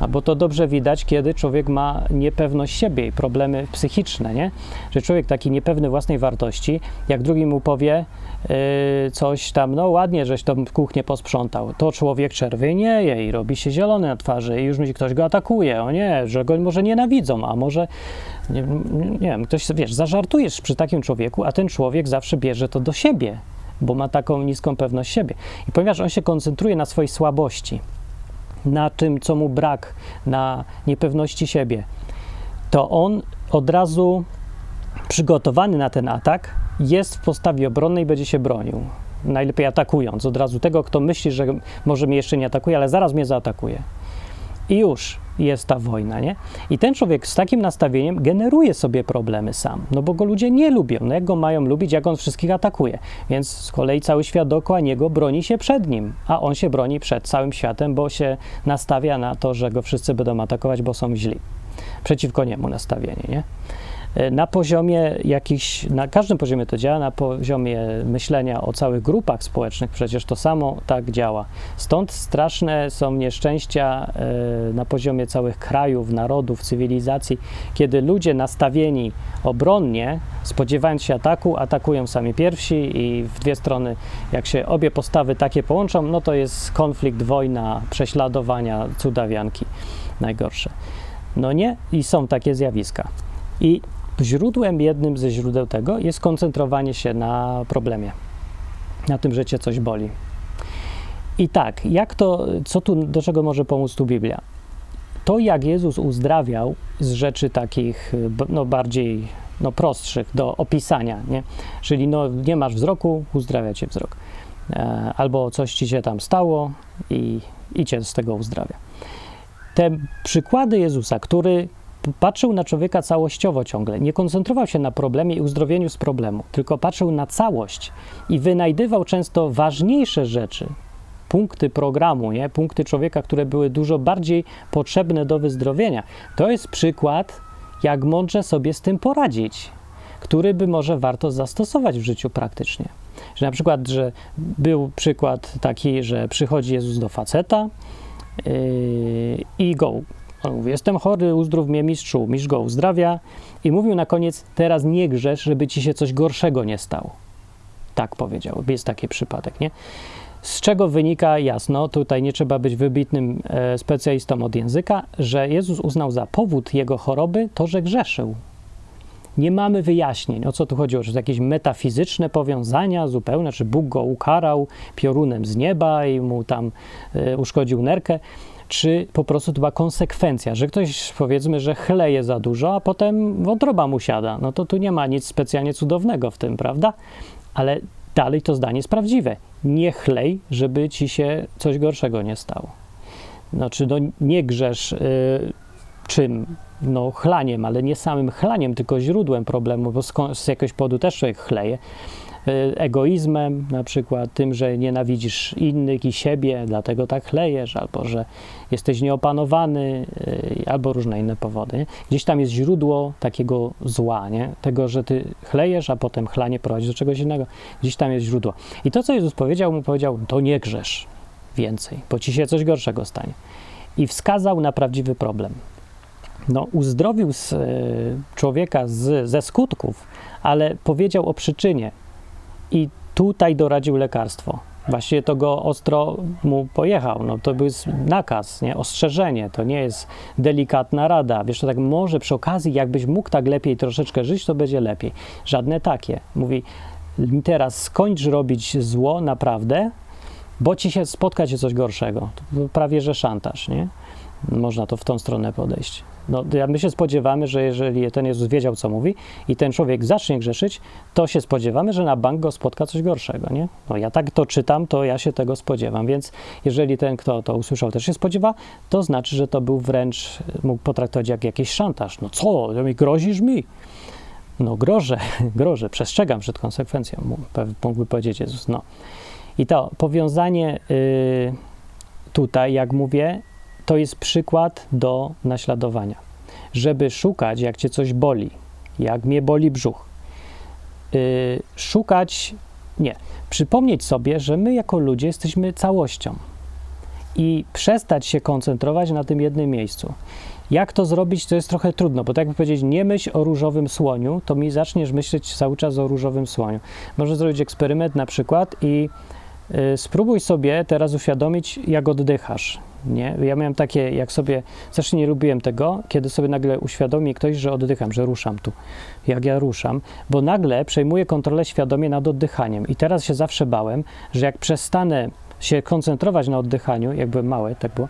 Bo to dobrze widać, kiedy człowiek ma niepewność siebie i problemy psychiczne, nie? Że człowiek taki niepewny własnej wartości, jak drugi mu powie, Yy, coś tam, no ładnie, żeś tą kuchnię posprzątał. To człowiek czerwienieje i robi się zielony na twarzy i już mi ktoś go atakuje. O nie, że go może nienawidzą, a może, nie, nie wiem, ktoś, wiesz, zażartujesz przy takim człowieku, a ten człowiek zawsze bierze to do siebie, bo ma taką niską pewność siebie. I ponieważ on się koncentruje na swojej słabości, na tym, co mu brak, na niepewności siebie, to on od razu przygotowany na ten atak jest w postawie obronnej będzie się bronił. Najlepiej atakując od razu tego, kto myśli, że może mnie jeszcze nie atakuje, ale zaraz mnie zaatakuje. I już jest ta wojna, nie? I ten człowiek z takim nastawieniem generuje sobie problemy sam, no bo go ludzie nie lubią. No jak go mają lubić, jak on wszystkich atakuje? Więc z kolei cały świat dookoła niego broni się przed nim, a on się broni przed całym światem, bo się nastawia na to, że go wszyscy będą atakować, bo są źli. Przeciwko niemu nastawienie, nie? E, na poziomie jakichś, na każdym poziomie to działa, na poziomie myślenia o całych grupach społecznych przecież to samo tak działa. Stąd straszne są nieszczęścia e, na poziomie całych krajów, narodów, cywilizacji, kiedy ludzie nastawieni obronnie, spodziewając się ataku, atakują sami pierwsi i w dwie strony, jak się obie postawy takie połączą, no to jest konflikt, wojna, prześladowania, cudawianki najgorsze. No nie, i są takie zjawiska. I źródłem, jednym ze źródeł tego jest koncentrowanie się na problemie, na tym, że cię coś boli. I tak, jak to, co tu, do czego może pomóc tu Biblia? To, jak Jezus uzdrawiał z rzeczy takich no, bardziej no, prostszych do opisania, nie? czyli no, nie masz wzroku, uzdrawia cię wzrok. E, albo coś ci się tam stało i, i cię z tego uzdrawia. Te przykłady Jezusa, który patrzył na człowieka całościowo ciągle. Nie koncentrował się na problemie i uzdrowieniu z problemu, tylko patrzył na całość i wynajdywał często ważniejsze rzeczy, punkty programu, nie? punkty człowieka, które były dużo bardziej potrzebne do wyzdrowienia. To jest przykład, jak mądrze sobie z tym poradzić, który by może warto zastosować w życiu praktycznie. Że na przykład, że był przykład taki, że przychodzi Jezus do faceta yy, i go on mówi, jestem chory, uzdrów mnie mistrzu. Mistrz go uzdrawia i mówił na koniec, teraz nie grzesz, żeby ci się coś gorszego nie stało. Tak powiedział, jest taki przypadek, nie? Z czego wynika jasno, tutaj nie trzeba być wybitnym e, specjalistą od języka, że Jezus uznał za powód jego choroby to, że grzeszył. Nie mamy wyjaśnień, o co tu chodziło, czy jakieś metafizyczne powiązania zupełne, czy Bóg go ukarał piorunem z nieba i mu tam e, uszkodził nerkę. Czy po prostu to była konsekwencja, że ktoś powiedzmy, że chleje za dużo, a potem wątroba mu siada. No to tu nie ma nic specjalnie cudownego w tym, prawda? Ale dalej to zdanie jest prawdziwe. Nie chlej, żeby ci się coś gorszego nie stało. Znaczy, no nie grzesz y, czym? No chlaniem, ale nie samym chlaniem, tylko źródłem problemu, bo z jakiegoś powodu też człowiek chleje. Y, egoizmem, na przykład tym, że nienawidzisz innych i siebie, dlatego tak chlejesz, albo że jesteś nieopanowany, y, albo różne inne powody. Nie? Gdzieś tam jest źródło takiego zła, nie? tego, że ty chlejesz, a potem chlanie prowadzi do czegoś innego. Gdzieś tam jest źródło. I to, co Jezus powiedział, mu powiedział, to nie grzesz więcej, bo ci się coś gorszego stanie. I wskazał na prawdziwy problem. No, uzdrowił z, y, człowieka z, ze skutków, ale powiedział o przyczynie, i tutaj doradził lekarstwo. Właściwie to go ostro mu pojechał. No, to był nakaz, nie? ostrzeżenie, to nie jest delikatna rada. Wiesz, to tak może przy okazji, jakbyś mógł tak lepiej troszeczkę żyć, to będzie lepiej. Żadne takie. Mówi, teraz skończ robić zło naprawdę, bo ci się spotka się coś gorszego. To prawie że szantaż, nie? Można to w tą stronę podejść. No, my się spodziewamy, że jeżeli ten Jezus wiedział, co mówi i ten człowiek zacznie grzeszyć, to się spodziewamy, że na bank go spotka coś gorszego, nie? No ja tak to czytam, to ja się tego spodziewam, więc jeżeli ten, kto to usłyszał, też się spodziewa, to znaczy, że to był wręcz, mógł potraktować jak jakiś szantaż. No co, mi grozisz mi? No grożę, grożę, przestrzegam przed konsekwencją, mógłby powiedzieć Jezus. No. I to powiązanie y, tutaj, jak mówię, to jest przykład do naśladowania. Żeby szukać, jak cię coś boli, jak mnie boli brzuch, yy, szukać, nie, przypomnieć sobie, że my jako ludzie jesteśmy całością i przestać się koncentrować na tym jednym miejscu. Jak to zrobić, to jest trochę trudno, bo tak jak powiedzieć, nie myśl o różowym słoniu, to mi zaczniesz myśleć cały czas o różowym słoniu. Możesz zrobić eksperyment na przykład i spróbuj sobie teraz uświadomić, jak oddychasz. Nie? Ja miałem takie, jak sobie, zresztą nie lubiłem tego, kiedy sobie nagle uświadomi ktoś, że oddycham, że ruszam tu, jak ja ruszam, bo nagle przejmuję kontrolę świadomie nad oddychaniem. I teraz się zawsze bałem, że jak przestanę się koncentrować na oddychaniu, jak byłem mały, tak było,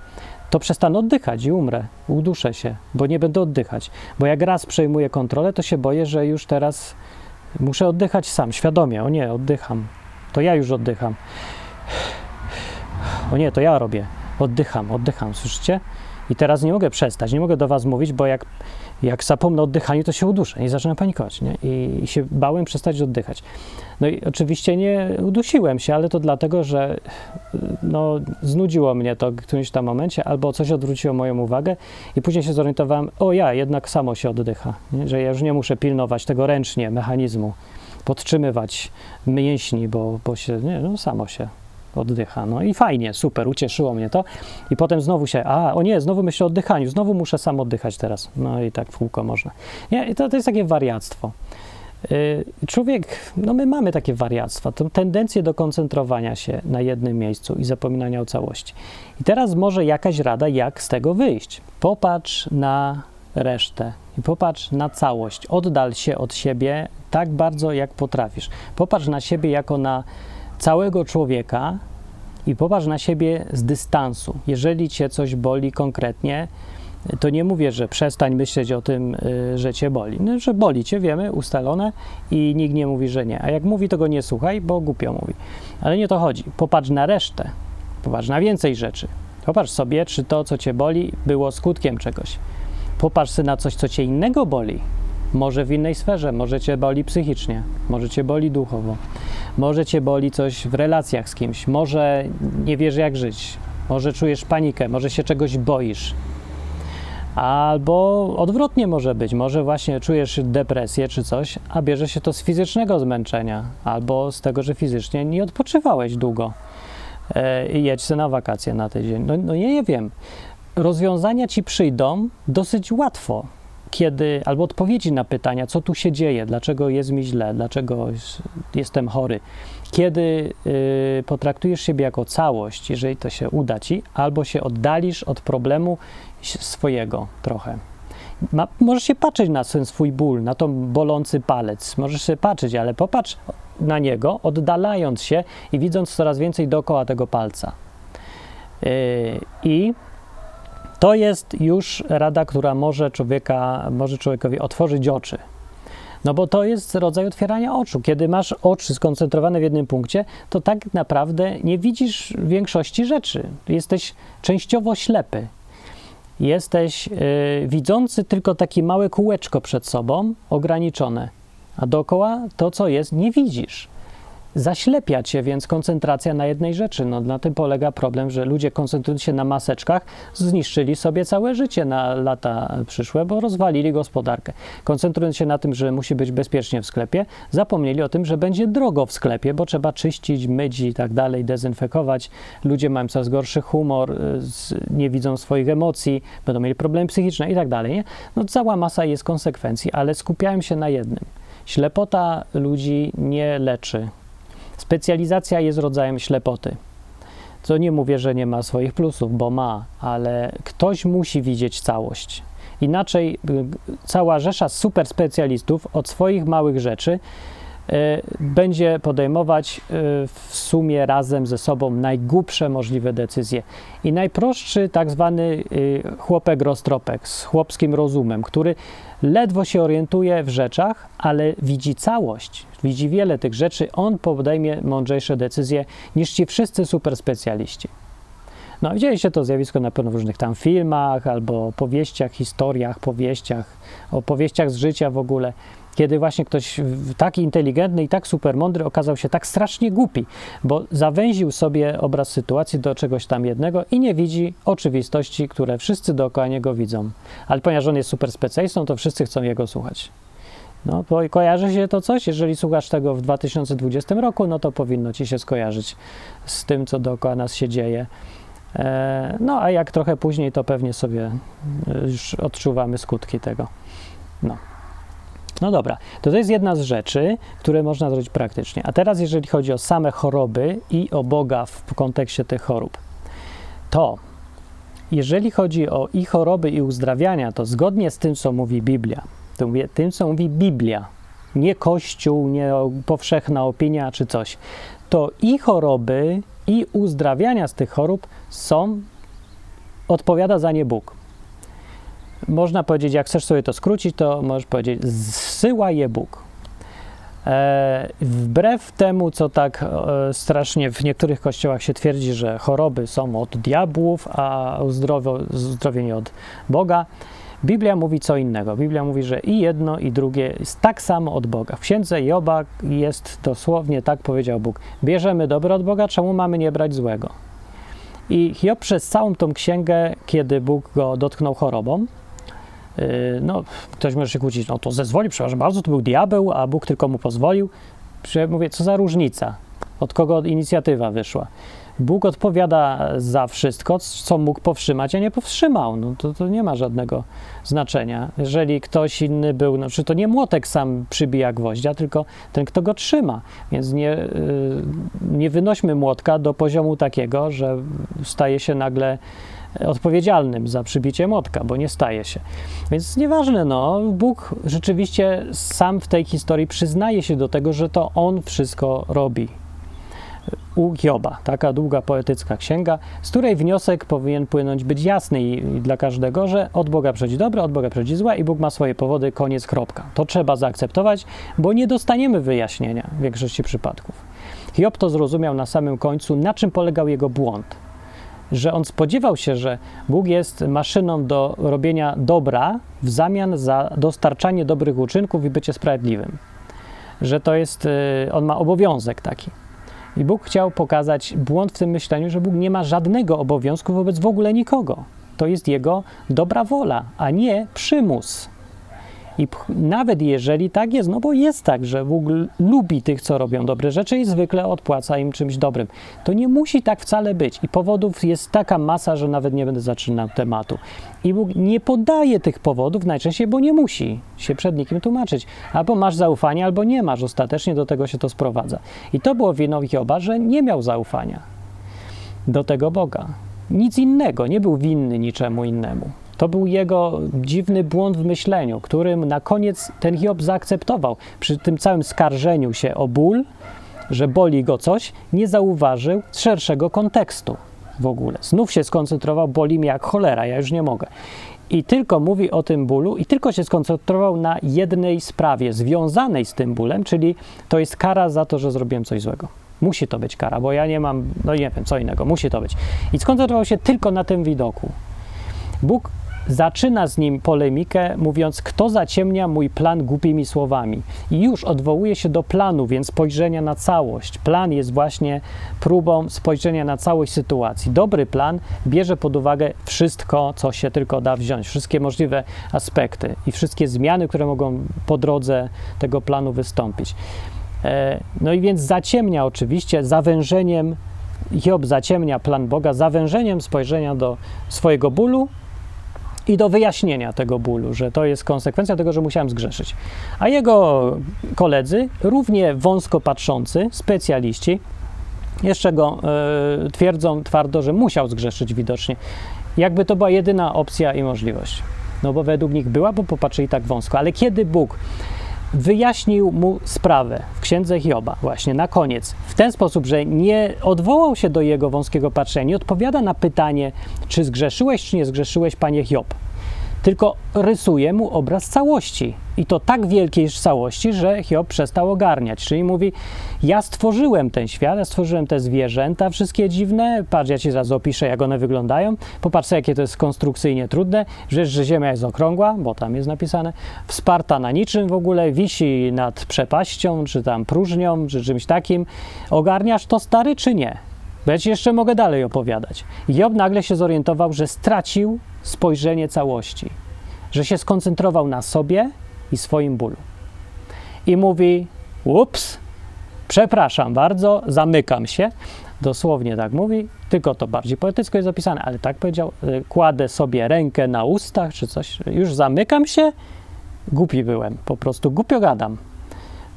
to przestanę oddychać i umrę, uduszę się, bo nie będę oddychać. Bo jak raz przejmuję kontrolę, to się boję, że już teraz muszę oddychać sam, świadomie. O nie, oddycham. To ja już oddycham. O nie, to ja robię oddycham, oddycham, słyszycie? I teraz nie mogę przestać, nie mogę do was mówić, bo jak, jak zapomnę o oddychaniu, to się uduszę i zaczynam panikować, nie? I, I, się bałem przestać oddychać. No i oczywiście nie udusiłem się, ale to dlatego, że no, znudziło mnie to w którymś tam momencie, albo coś odwróciło moją uwagę i później się zorientowałem, o ja, jednak samo się oddycha, nie? że ja już nie muszę pilnować tego ręcznie, mechanizmu, podtrzymywać mięśni, bo, bo się, nie, no samo się oddycha. No i fajnie, super, ucieszyło mnie to. I potem znowu się, a o nie, znowu myślę o oddychaniu, znowu muszę sam oddychać teraz. No i tak w kółko można. Nie, to, to jest takie wariactwo. Y, człowiek, no my mamy takie wariactwa, tę tendencję do koncentrowania się na jednym miejscu i zapominania o całości. I teraz może jakaś rada, jak z tego wyjść. Popatrz na resztę i popatrz na całość. Oddal się od siebie tak bardzo, jak potrafisz. Popatrz na siebie jako na całego człowieka i popatrz na siebie z dystansu. Jeżeli cię coś boli konkretnie, to nie mówię, że przestań myśleć o tym, y, że cię boli. No, że boli cię, wiemy, ustalone i nikt nie mówi, że nie. A jak mówi, to go nie słuchaj, bo głupio mówi. Ale nie to chodzi. Popatrz na resztę, popatrz na więcej rzeczy. Popatrz sobie, czy to, co cię boli, było skutkiem czegoś. Popatrz na coś, co cię innego boli. Może w innej sferze, może cię boli psychicznie, może cię boli duchowo, może cię boli coś w relacjach z kimś, może nie wiesz jak żyć, może czujesz panikę, może się czegoś boisz. Albo odwrotnie może być, może właśnie czujesz depresję czy coś, a bierze się to z fizycznego zmęczenia, albo z tego, że fizycznie nie odpoczywałeś długo e, i jedź na wakacje na tydzień. No, no nie, nie wiem. Rozwiązania ci przyjdą dosyć łatwo kiedy, albo odpowiedzi na pytania, co tu się dzieje, dlaczego jest mi źle, dlaczego jestem chory, kiedy y, potraktujesz siebie jako całość, jeżeli to się uda ci, albo się oddalisz od problemu swojego trochę. Ma, możesz się patrzeć na ten swój ból, na ten bolący palec, możesz się patrzeć, ale popatrz na niego, oddalając się i widząc coraz więcej dookoła tego palca. Yy, I To jest już rada, która może, człowieka, może człowiekowi otworzyć oczy. No bo to jest rodzaj otwierania oczu. Kiedy masz oczy skoncentrowane w jednym punkcie, to tak naprawdę nie widzisz większości rzeczy. Jesteś częściowo ślepy. Jesteś yy, widzący tylko takie małe kółeczko przed sobą, ograniczone, a dookoła to, co jest, nie widzisz zaślepia cię, więc koncentracja na jednej rzeczy. No, na tym polega problem, że ludzie koncentrując się na maseczkach, zniszczyli sobie całe życie na lata przyszłe, bo rozwalili gospodarkę. Koncentrując się na tym, że musi być bezpiecznie w sklepie, zapomnieli o tym, że będzie drogo w sklepie, bo trzeba czyścić, myć i tak dalej, dezynfekować. Ludzie mają coraz gorszy humor, y, nie widzą swoich emocji, będą mieli problemy psychiczne i tak dalej. Nie? No, cała masa jest konsekwencji, ale skupiałem się na jednym. Ślepota ludzi nie leczy Specjalizacja jest rodzajem ślepoty. Co nie mówię, że nie ma swoich plusów, bo ma, ale ktoś musi widzieć całość. Inaczej y, cała rzesza super specjalistów od swoich małych rzeczy y, będzie podejmować y, w sumie razem ze sobą najgłupsze możliwe decyzje. I najprostszy tak zwany chłopek roztropek z chłopskim rozumem, który ledwo się orientuje w rzeczach, ale widzi całość, widzi wiele tych rzeczy, on podejmie mądrzejsze decyzje niż ci wszyscy super specjaliści. No, widzieliście to zjawisko na pewno w różnych tam filmach, albo powieściach, historiach, powieściach, opowieściach z życia w ogóle, kiedy właśnie ktoś taki inteligentny i tak super mądry okazał się tak strasznie głupi, bo zawęził sobie obraz sytuacji do czegoś tam jednego i nie widzi oczywistości, które wszyscy dookoła niego widzą. Ale ponieważ on jest super specjalistą, to wszyscy chcą jego słuchać. No, kojarzy się to coś? Jeżeli słuchasz tego w 2020 roku, no to powinno ci się skojarzyć z tym, co dookoła nas się dzieje. E, no, a jak trochę później, to pewnie sobie e, już odczuwamy skutki tego. No. No dobra, to to jest jedna z rzeczy, które można zrobić praktycznie. A teraz, jeżeli chodzi o same choroby i o Boga w kontekście tych chorób, to jeżeli chodzi o i choroby, i uzdrawiania, to zgodnie z tym, co mówi Biblia, to mówię tym, co mówi Biblia, nie Kościół, nie powszechna opinia czy coś, to i choroby, i uzdrawiania z tych chorób są, odpowiada za nie Bóg. Można powiedzieć, jak chcesz sobie to skrócić, to możesz powiedzieć, zsyła je Bóg. E, wbrew temu, co tak e, strasznie w niektórych kościołach się twierdzi, że choroby są od diabłów, a uzdrowienie od Boga, Biblia mówi co innego. Biblia mówi, że i jedno, i drugie jest tak samo od Boga. W księdze Joba jest dosłownie tak powiedział Bóg. Bierzemy dobro od Boga, czemu mamy nie brać złego? I Hiob przez całą tą księgę, kiedy Bóg go dotknął chorobą, no, ktoś może się kłócić, no to zezwoli, przepraszam bardzo, to był diabeł, a Bóg tylko mu pozwolił. Mówię, co za różnica? Od kogo inicjatywa wyszła? Bóg odpowiada za wszystko, co mógł powstrzymać, a nie powstrzymał. No to, to nie ma żadnego znaczenia. Jeżeli ktoś inny był, no, czy to nie młotek sam przybija gwoździa, tylko ten, kto go trzyma. Więc nie, y, nie wynośmy młotka do poziomu takiego, że staje się nagle odpowiedzialnym za przybicie młotka, bo nie staje się. Więc nieważne, no, Bóg rzeczywiście sam w tej historii przyznaje się do tego, że to On wszystko robi u Hioba. Taka długa poetycka księga, z której wniosek powinien płynąć być jasny i dla każdego, że od Boga przychodzi dobre, od Boga przychodzi złe i Bóg ma swoje powody, koniec, kropka. To trzeba zaakceptować, bo nie dostaniemy wyjaśnienia w większości przypadków. Hiob to zrozumiał na samym końcu, na czym polegał jego błąd. Że on spodziewał się, że Bóg jest maszyną do robienia dobra w zamian za dostarczanie dobrych uczynków i bycie sprawiedliwym. Że to jest, y, on ma obowiązek taki. I Bóg chciał pokazać błąd w tym myśleniu, że Bóg nie ma żadnego obowiązku wobec w ogóle nikogo. To jest jego dobra wola, a nie przymus. I nawet jeżeli tak jest, no bo jest tak, że Bóg lubi tych, co robią dobre rzeczy i zwykle odpłaca im czymś dobrym, to nie musi tak wcale być. I powodów jest taka masa, że nawet nie będę zaczynał tematu. I Bóg nie podaje tych powodów najczęściej, bo nie musi się przed nikim tłumaczyć. Albo masz zaufanie, albo nie masz. Ostatecznie do tego się to sprowadza. I to było winą Hioba, że nie miał zaufania do tego Boga. Nic innego, nie był winny niczemu innemu. To był jego dziwny błąd w myśleniu, którym na koniec ten Hiob zaakceptował. Przy tym całym skarżeniu się o ból, że boli go coś, nie zauważył szerszego kontekstu. w ogóle. Znów się skoncentrował, boli mnie jak cholera, ja już nie mogę. I tylko mówi o tym bólu, i tylko się skoncentrował na jednej sprawie związanej z tym bólem, czyli to jest kara za to, że zrobiłem coś złego. Musi to być kara, bo ja nie mam, no nie wiem, co innego, musi to być. I skoncentrował się tylko na tym widoku. Bóg zaczyna z nim polemikę, mówiąc, kto zaciemnia mój plan głupimi słowami. I już odwołuje się do planu, więc spojrzenia na całość. Plan jest właśnie próbą spojrzenia na całość sytuacji. Dobry plan bierze pod uwagę wszystko, co się tylko da wziąć, wszystkie możliwe aspekty i wszystkie zmiany, które mogą po drodze tego planu wystąpić. E, no i więc zaciemnia oczywiście zawężeniem, Hiob zaciemnia plan Boga zawężeniem spojrzenia do swojego bólu i do wyjaśnienia tego bólu, że to jest konsekwencja tego, że musiałem zgrzeszyć. A jego koledzy, równie wąsko patrzący, specjaliści, jeszcze go y, twierdzą twardo, że musiał zgrzeszyć widocznie. Jakby to była jedyna opcja i możliwość. No bo według nich była, bo popatrzyli tak wąsko. Ale kiedy Bóg wyjaśnił mu sprawę w księdze Hioba, właśnie na koniec, w ten sposób, że nie odwołał się do jego wąskiego patrzenia, nie odpowiada na pytanie, czy zgrzeszyłeś, czy nie zgrzeszyłeś, panie Hiob tylko rysuje mu obraz całości. I to tak wielkiej całości, że Hiob przestał ogarniać. Czyli mówi: Ja stworzyłem ten świat, ja stworzyłem te zwierzęta, wszystkie dziwne. Patrz, ja ci zaraz opiszę, jak one wyglądają. Popatrz, jakie to jest konstrukcyjnie trudne. Rzecz, że Ziemia jest okrągła, bo tam jest napisane, wsparta na niczym w ogóle, wisi nad przepaścią, czy tam próżnią, czy czymś takim. Ogarniasz to stary, czy nie? Bo ja ci jeszcze mogę dalej opowiadać. Job nagle się zorientował, że stracił spojrzenie całości, że się skoncentrował na sobie i swoim bólu. I mówi: Ups, przepraszam bardzo, zamykam się. Dosłownie tak mówi, tylko to bardziej poetycko jest zapisane, ale tak powiedział: y, kładę sobie rękę na ustach czy coś, już zamykam się. Głupi byłem, po prostu głupio gadam.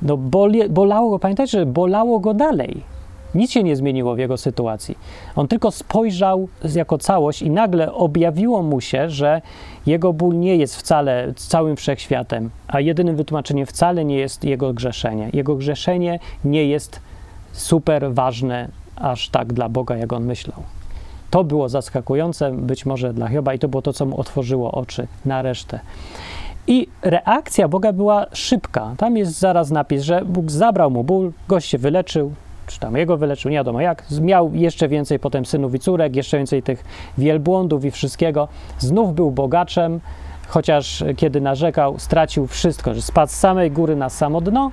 No boli, bolało go, pamiętajcie, że bolało go dalej nic się nie zmieniło w jego sytuacji. On tylko spojrzał jako całość i nagle objawiło mu się, że jego ból nie jest wcale całym wszechświatem, a jedynym wytłumaczeniem wcale nie jest jego grzeszenie. Jego grzeszenie nie jest super ważne aż tak dla Boga, jak on myślał. To było zaskakujące być może dla Hioba i to było to, co mu otworzyło oczy na resztę. I reakcja Boga była szybka. Tam jest zaraz napis, że Bóg zabrał mu ból, gość się wyleczył, czy tam jego wyleczył, nie wiadomo jak. Miał jeszcze więcej potem synów i córek, jeszcze więcej tych wielbłądów i wszystkiego. Znów był bogaczem, chociaż kiedy narzekał, stracił wszystko, że spadł z samej góry na samo dno,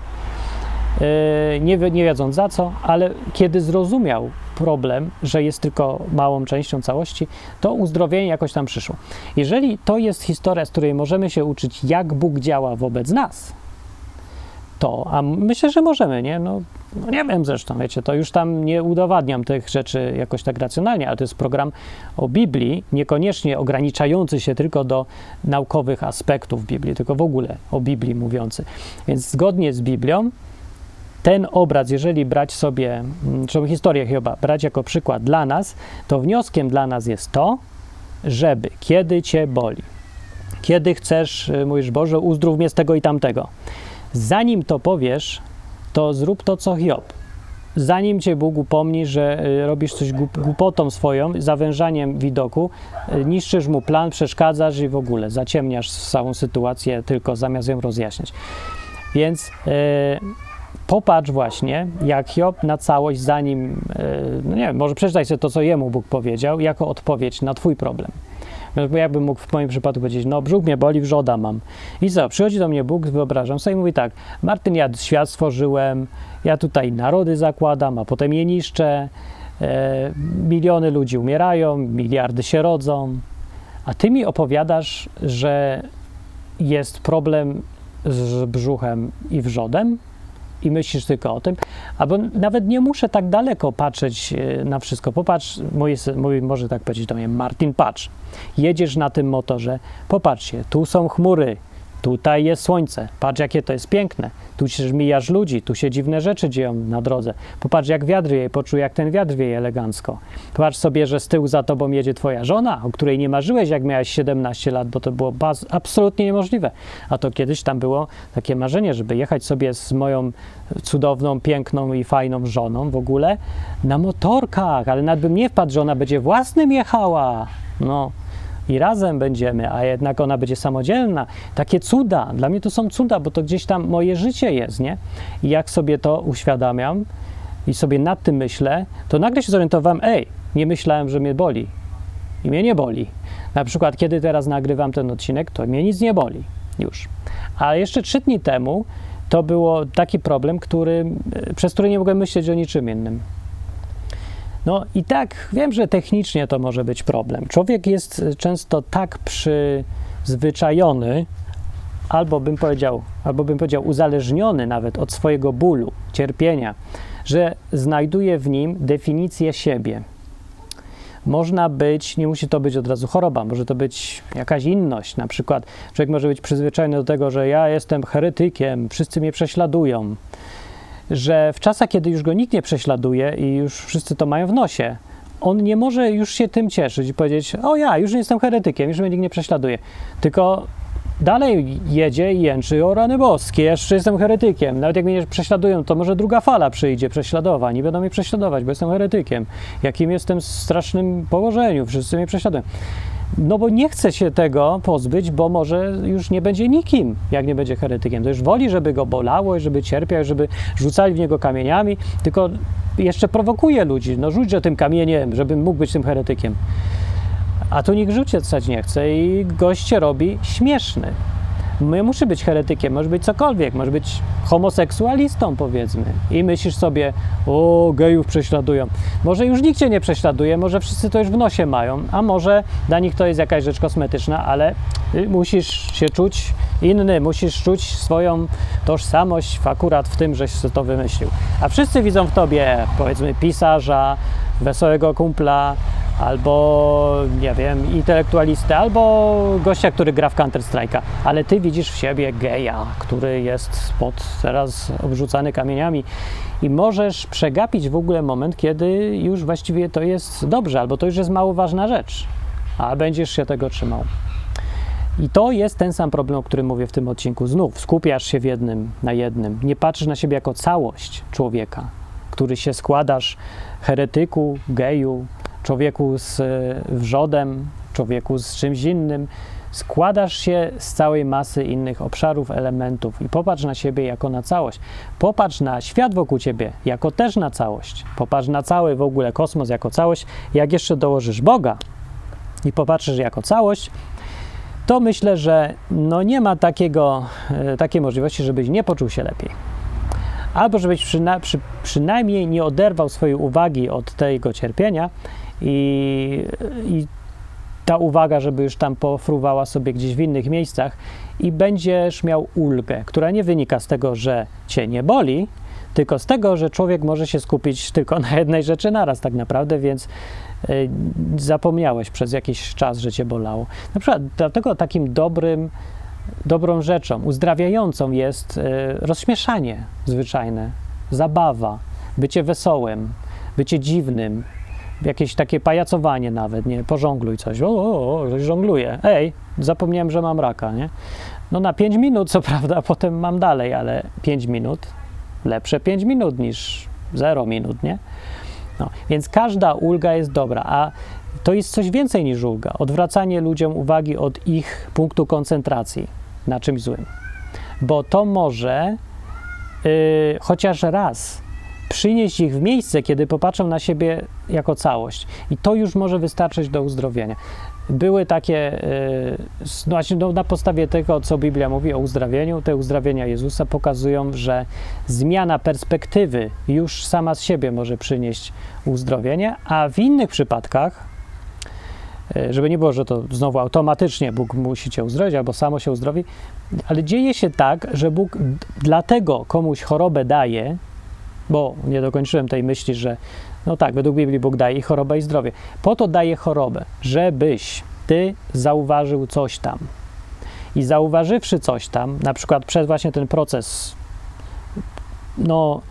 yy, nie, nie wiedząc za co, ale kiedy zrozumiał problem, że jest tylko małą częścią całości, to uzdrowienie jakoś tam przyszło. Jeżeli to jest historia, z której możemy się uczyć, jak Bóg działa wobec nas, to, a myślę, że możemy, nie? No, no, nie wiem zresztą, wiecie, to już tam nie udowadniam tych rzeczy jakoś tak racjonalnie, ale to jest program o Biblii, niekoniecznie ograniczający się tylko do naukowych aspektów Biblii, tylko w ogóle o Biblii mówiący. Więc zgodnie z Biblią ten obraz, jeżeli brać sobie, czy historię Hioba, brać jako przykład dla nas, to wnioskiem dla nas jest to, żeby kiedy cię boli, kiedy chcesz, y, mówisz, Boże, uzdrów mnie z tego i tamtego, Zanim to powiesz, to zrób to, co Hiob. Zanim cię Bóg upomni, że y, robisz coś głupotą swoją, zawężaniem widoku, y, niszczysz mu plan, przeszkadzasz i w ogóle zaciemniasz całą sytuację, tylko zamiast ją rozjaśnić. Więc yy, popatrz właśnie, jak Hiob na całość, zanim, yy, no nie wiem, może przeczytaj sobie to, co jemu Bóg powiedział, jako odpowiedź na twój problem. Bo jakbym mógł w moim przypadku powiedzieć, no brzuch mnie boli, wrzoda mam. I co, przychodzi do mnie Bóg, wyobrażam sobie i mówi tak, Martyn, ja świat stworzyłem, ja tutaj narody zakładam, a potem je niszczę, e, miliony ludzi umierają, miliardy się rodzą, a ty mi opowiadasz, że jest problem z brzuchem i wrzodem? I myślisz tylko o tym, albo nawet nie muszę tak daleko patrzeć e, na wszystko. Popatrz, mój, mój może tak powiedzieć do mnie, Martin, patrz, jedziesz na tym motorze, popatrzcie, tu są chmury, Tutaj jest słońce, patrz jakie to jest piękne. Tu się mijasz ludzi, tu się dziwne rzeczy dzieją na drodze. Popatrz jak wiatr wieje, poczuj jak ten wiatr wieje elegancko. Popatrz sobie, że z tyłu za tobą jedzie twoja żona, o której nie marzyłeś jak miałeś 17 lat, bo to było absolutnie niemożliwe. A to kiedyś tam było takie marzenie, żeby jechać sobie z moją cudowną, piękną i fajną żoną w ogóle na motorkach, ale nawet bym nie wpadł, że ona będzie własnym jechała. No, i razem będziemy, a jednak ona będzie samodzielna. Takie cuda, dla mnie to są cuda, bo to gdzieś tam moje życie jest, nie? I jak sobie to uświadamiam i sobie nad tym myślę, to nagle się zorientowałem, ej, nie myślałem, że mnie boli. I mnie nie boli. Na przykład, kiedy teraz nagrywam ten odcinek, to mnie nic nie boli już. A jeszcze trzy dni temu to było taki problem, który, przez który nie mogłem myśleć o niczym innym. No i tak, wiem, że technicznie to może być problem. Człowiek jest często tak przyzwyczajony, albo bym powiedział, albo bym powiedział uzależniony nawet od swojego bólu, cierpienia, że znajduje w nim definicję siebie. Można być, nie musi to być od razu choroba, może to być jakaś inność. Na przykład człowiek może być przyzwyczajony do tego, że ja jestem heretykiem, wszyscy mnie prześladują że w czasach, kiedy już go nikt nie prześladuje i już wszyscy to mają w nosie, on nie może już się tym cieszyć i powiedzieć: O, ja już nie jestem heretykiem, już mnie nikt nie prześladuje. Tylko dalej jedzie i jęczy: O, rany boskie, jeszcze jestem heretykiem. Nawet jak mnie prześladują, to może druga fala przyjdzie prześladowań i będą mnie prześladować, bo jestem heretykiem. Jakim jestem w strasznym położeniu, wszyscy mnie prześladują. No bo nie chce się tego pozbyć, bo może już nie będzie nikim, jak nie będzie heretykiem. To już woli, żeby go bolało, żeby cierpiał, żeby rzucali w niego kamieniami, tylko jeszcze prowokuje ludzi. No rzućże tym kamieniem, żebym mógł być tym heretykiem. A tu nikt rzucać nie chce i goście robi śmieszny. Nie musi być heretykiem, może być cokolwiek, może być homoseksualistą, powiedzmy. I myślisz sobie, o, gejów prześladują. Może już nikt cię nie prześladuje, może wszyscy to już w nosie mają, a może dla nich to jest jakaś rzecz kosmetyczna, ale musisz się czuć inny, musisz czuć swoją tożsamość akurat w tym, żeś to wymyślił. A wszyscy widzą w tobie, powiedzmy, pisarza, wesołego kumpla, albo, nie wiem, intelektualistę, albo gościa, który gra w Counter-Strike'a, ale ty widzisz w siebie geja, który jest pod teraz obrzucany kamieniami i możesz przegapić w ogóle moment, kiedy już właściwie to jest dobrze, albo to już jest mało ważna rzecz, a będziesz się tego trzymał. I to jest ten sam problem, o którym mówię w tym odcinku. Znów skupiasz się w jednym, na jednym. Nie patrzysz na siebie jako całość człowieka, który się składasz heretyku, geju, człowieku z wrzodem, człowieku z czymś innym. Składasz się z całej masy innych obszarów, elementów i popatrz na siebie jako na całość. Popatrz na świat wokół ciebie jako też na całość. Popatrz na cały w ogóle kosmos jako całość. Jak jeszcze dołożysz Boga i popatrzysz jako całość, to myślę, że no nie ma takiego, takiej możliwości, żebyś nie poczuł się lepiej albo żebyś przyna przy, przynajmniej nie oderwał swojej uwagi od tego cierpienia i, i ta uwaga, żeby już tam pofruwała sobie gdzieś w innych miejscach i będziesz miał ulgę, która nie wynika z tego, że cię nie boli, tylko z tego, że człowiek może się skupić tylko na jednej rzeczy naraz tak naprawdę, więc y, zapomniałeś przez jakiś czas, że cię bolało. Na przykład dlatego takim dobrym dobrą rzeczą, uzdrawiającą jest y, rozśmieszanie zwyczajne, zabawa, bycie wesołym, bycie dziwnym, jakieś takie pajacowanie nawet, nie? Pożongluj coś. O, o, o ktoś żongluje. Ej, zapomniałem, że mam raka, nie? No na 5 minut, co prawda, potem mam dalej, ale 5 minut, lepsze 5 minut niż 0 minut, nie? No, więc każda ulga jest dobra, a to jest coś więcej niż ulga. Odwracanie ludziom uwagi od ich punktu koncentracji na czymś złym. Bo to może yy, chociaż raz przynieść ich w miejsce, kiedy popatrzą na siebie jako całość. I to już może wystarczyć do uzdrowienia. Były takie, no, no, na podstawie tego, co Biblia mówi o uzdrawieniu, te uzdrawienia Jezusa pokazują, że zmiana perspektywy już sama z siebie może przynieść uzdrowienie, a w innych przypadkach, żeby nie było, że to znowu automatycznie Bóg musi cię uzdrowić albo samo się uzdrowi, ale dzieje się tak, że Bóg dlatego komuś chorobę daje, bo nie dokończyłem tej myśli, że no tak, według Biblii Bóg daje i chorobę i zdrowie. Po to daje chorobę, żebyś ty zauważył coś tam. I zauważywszy coś tam, na przykład przez właśnie ten proces, no,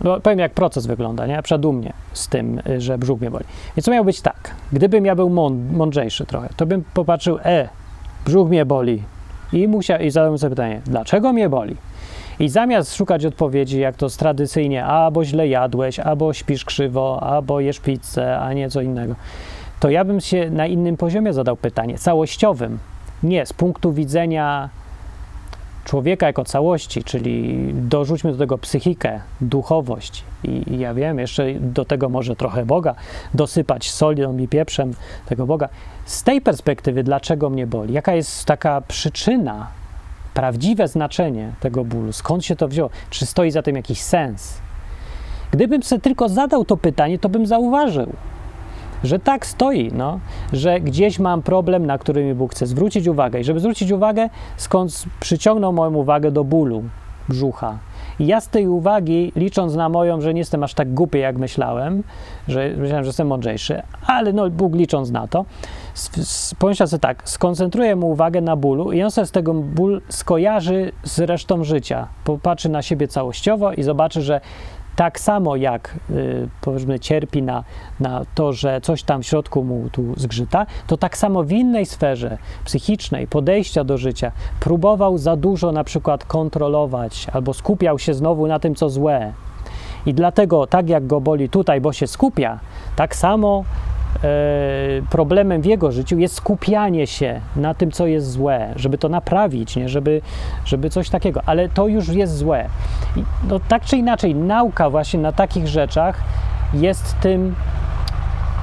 no powiem jak proces wygląda, nie? Przedumnie z tym, y, że brzuch mnie boli. Więc to miało być tak, gdybym ja był mądrzejszy trochę, to bym popatrzył, e, brzuch mnie boli i, musiał, i zadał sobie pytanie, dlaczego mnie boli? I zamiast szukać odpowiedzi, jak to tradycyjnie, albo źle jadłeś, albo śpisz krzywo, albo jesz pizzę, a nie co innego, to ja bym się na innym poziomie zadał pytanie, całościowym. Nie, z punktu widzenia człowieka jako całości, czyli dorzućmy do tego psychikę, duchowość i, i ja wiem, jeszcze do tego może trochę Boga, dosypać solią i pieprzem tego Boga. Z tej perspektywy, dlaczego mnie boli? Jaka jest taka przyczyna, prawdziwe znaczenie tego bólu? Skąd się to wzięło? Czy stoi za tym jakiś sens? Gdybym sobie tylko zadał to pytanie, to bym zauważył, że tak stoi, no, że gdzieś mam problem, na który mi Bóg chce zwrócić uwagę. I żeby zwrócić uwagę, skąd przyciągnął moją uwagę do bólu brzucha. I ja z tej uwagi, licząc na moją, że nie jestem aż tak głupi, jak myślałem, że myślałem, że jestem mądrzejszy, ale no, Bóg licząc na to, pomyślał sobie tak, skoncentruję mu uwagę na bólu i on sobie z tego ból skojarzy z resztą życia. Popatrzy na siebie całościowo i zobaczy, że tak samo jak y, powiedzmy cierpi na, na to, że coś tam w środku mu tu zgrzyta, to tak samo w innej sferze psychicznej, podejścia do życia, próbował za dużo na przykład kontrolować albo skupiał się znowu na tym, co złe. I dlatego, tak jak go boli tutaj, bo się skupia, tak samo problemem w jego życiu jest skupianie się na tym, co jest złe, żeby to naprawić, nie? Żeby, żeby coś takiego, ale to już jest złe. I no, tak czy inaczej, nauka właśnie na takich rzeczach jest tym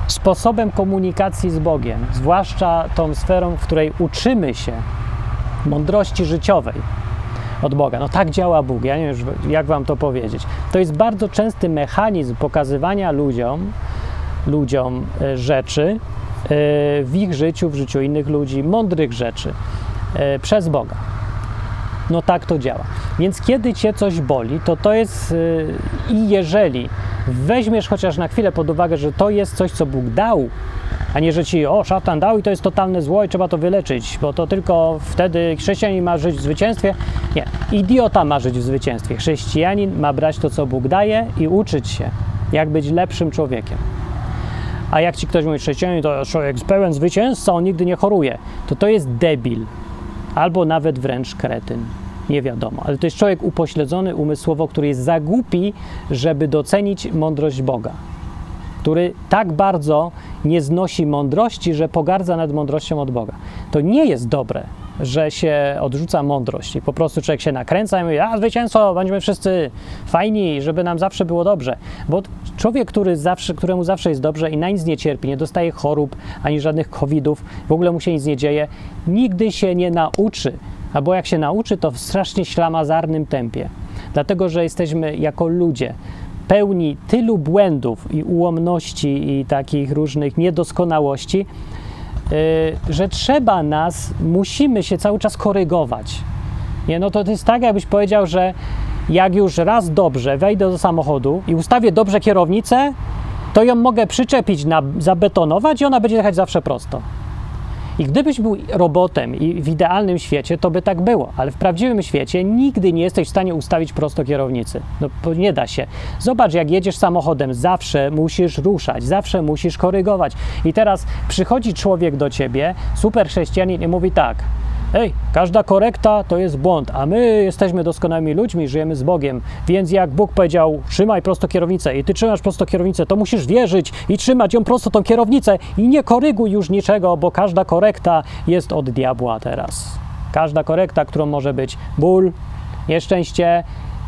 sposobem komunikacji z Bogiem, zwłaszcza tą sferą, w której uczymy się mądrości życiowej od Boga. No tak działa Bóg, ja nie wiem, jak wam to powiedzieć. To jest bardzo częsty mechanizm pokazywania ludziom, ludziom e, rzeczy e, w ich życiu, w życiu innych ludzi, mądrych rzeczy e, przez Boga. No tak to działa. Więc kiedy cię coś boli, to to jest i jeżeli weźmiesz chociaż na chwilę pod uwagę, że to jest coś, co Bóg dał, a nie, że ci, o, szatan dał i to jest totalne zło i trzeba to wyleczyć, bo to tylko wtedy chrześcijanin ma żyć w zwycięstwie. Nie, idiota ma żyć w zwycięstwie. Chrześcijanin ma brać to, co Bóg daje i uczyć się, jak być lepszym człowiekiem. A jak ci ktoś mówi chrześcijanin, to człowiek pełen zwycięzca, on nigdy nie choruje, to to jest debil. Albo nawet wręcz kretyn. Nie wiadomo. Ale to jest człowiek upośledzony umysłowo, który jest za głupi, żeby docenić mądrość Boga. Który tak bardzo nie znosi mądrości, że pogardza nad mądrością od Boga. To nie jest dobre że się odrzuca mądrość i po prostu człowiek się nakręca i mówi, a zwycięstwo, będziemy wszyscy fajni, żeby nam zawsze było dobrze. Bo człowiek, który zawsze, któremu zawsze jest dobrze i na nic nie cierpi, nie dostaje chorób, ani żadnych covidów, w ogóle mu się nic nie dzieje, nigdy się nie nauczy. Albo jak się nauczy, to w strasznie ślamazarnym tempie. Dlatego, że jesteśmy jako ludzie pełni tylu błędów i ułomności i takich różnych niedoskonałości, że trzeba nas, musimy się cały czas korygować. Nie, no to, to jest tak, jakbyś powiedział, że jak już raz dobrze wejdę do samochodu i ustawię dobrze kierownicę, to ją mogę przyczepić, na, zabetonować i ona będzie jechać zawsze prosto. I gdybyś był robotem i w idealnym świecie, to by tak było, ale w prawdziwym świecie nigdy nie jesteś w stanie ustawić prosto kierownicy. No nie da się. Zobacz, jak jedziesz samochodem, zawsze musisz ruszać, zawsze musisz korygować. I teraz przychodzi człowiek do ciebie, super chrześcijanin i mówi tak, Ej, każda korekta to jest błąd, a my jesteśmy doskonałymi ludźmi, żyjemy z Bogiem, więc jak Bóg powiedział, trzymaj prosto kierownicę i ty trzymasz prosto kierownicę, to musisz wierzyć i trzymać ją prosto tą kierownicę i nie koryguj już niczego, bo każda korekta jest od diabła teraz. Każda korekta, którą może być ból, nieszczęście,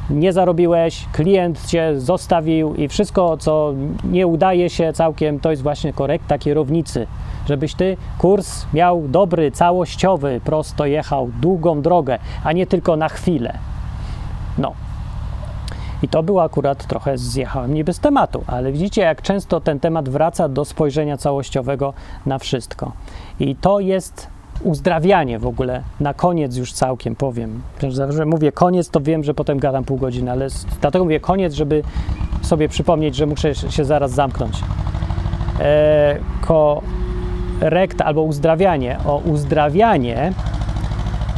nie zarobiłeś, klient cię zostawił i wszystko, co nie udaje się całkiem, to jest właśnie korekta kierownicy żebyś ty kurs miał dobry, całościowy, prosto jechał długą drogę, a nie tylko na chwilę. No. I to było akurat trochę zjechałem niby z tematu, ale widzicie, jak często ten temat wraca do spojrzenia całościowego na wszystko. I to jest uzdrawianie w ogóle. Na koniec już całkiem powiem. Że mówię koniec, to wiem, że potem gadam pół godziny, ale dlatego mówię koniec, żeby sobie przypomnieć, że muszę się zaraz zamknąć. Eee, ko, rekt albo uzdrawianie. O uzdrawianie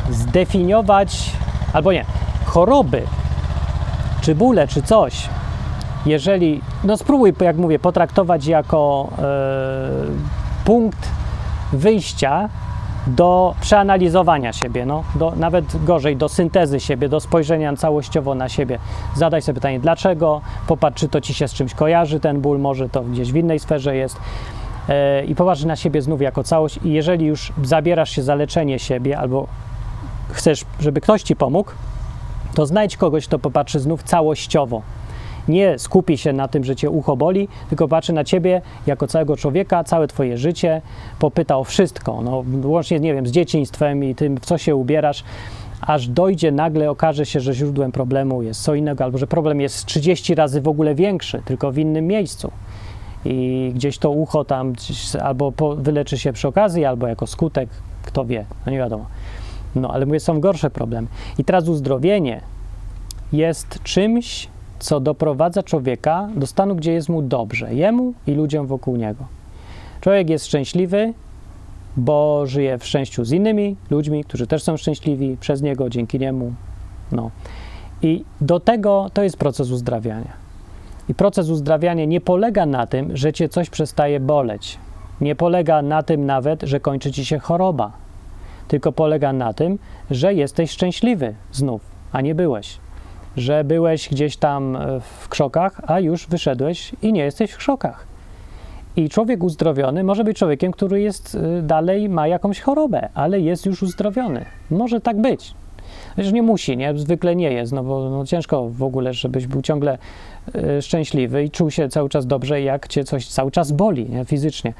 zdefiniować, albo nie, choroby, czy bóle, czy coś, jeżeli, no spróbuj, jak mówię, potraktować jako e, punkt wyjścia do przeanalizowania siebie, no, do, nawet gorzej, do syntezy siebie, do spojrzenia całościowo na siebie. Zadaj sobie pytanie, dlaczego, popatrz, czy to ci się z czymś kojarzy, ten ból, może to gdzieś w innej sferze jest. E, I popatrz na siebie znów jako całość. I jeżeli już zabierasz się za leczenie siebie, albo chcesz, żeby ktoś ci pomógł, to znajdź kogoś, kto popatrzy znów całościowo nie skupi się na tym, że cię ucho boli, tylko patrzy na ciebie jako całego człowieka, całe twoje życie, popyta o wszystko, no, łącznie, nie wiem, z dzieciństwem i tym, w co się ubierasz, aż dojdzie, nagle okaże się, że źródłem problemu jest co innego, albo że problem jest 30 razy w ogóle większy, tylko w innym miejscu. I gdzieś to ucho tam albo po, wyleczy się przy okazji, albo jako skutek, kto wie, no nie wiadomo. No ale mówię, są gorsze problemy. I teraz uzdrowienie jest czymś, co doprowadza człowieka do stanu, gdzie jest mu dobrze, jemu i ludziom wokół niego. Człowiek jest szczęśliwy, bo żyje w szczęściu z innymi ludźmi, którzy też są szczęśliwi przez niego, dzięki niemu. No. I do tego to jest proces uzdrawiania. I proces uzdrawiania nie polega na tym, że cię coś przestaje boleć. Nie polega na tym nawet, że kończy ci się choroba. Tylko polega na tym, że jesteś szczęśliwy znów, a nie byłeś że byłeś gdzieś tam e, w krzokach, a już wyszedłeś i nie jesteś w krzokach. I człowiek uzdrowiony może być człowiekiem, który jest e, dalej, ma jakąś chorobę, ale jest już uzdrowiony. Może tak być. Chociaż nie musi, nie? Zwykle nie jest, no bo no ciężko w ogóle, żebyś był ciągle szczęśliwy i czuł się cały czas dobrze, jak cię coś cały czas boli nie? fizycznie.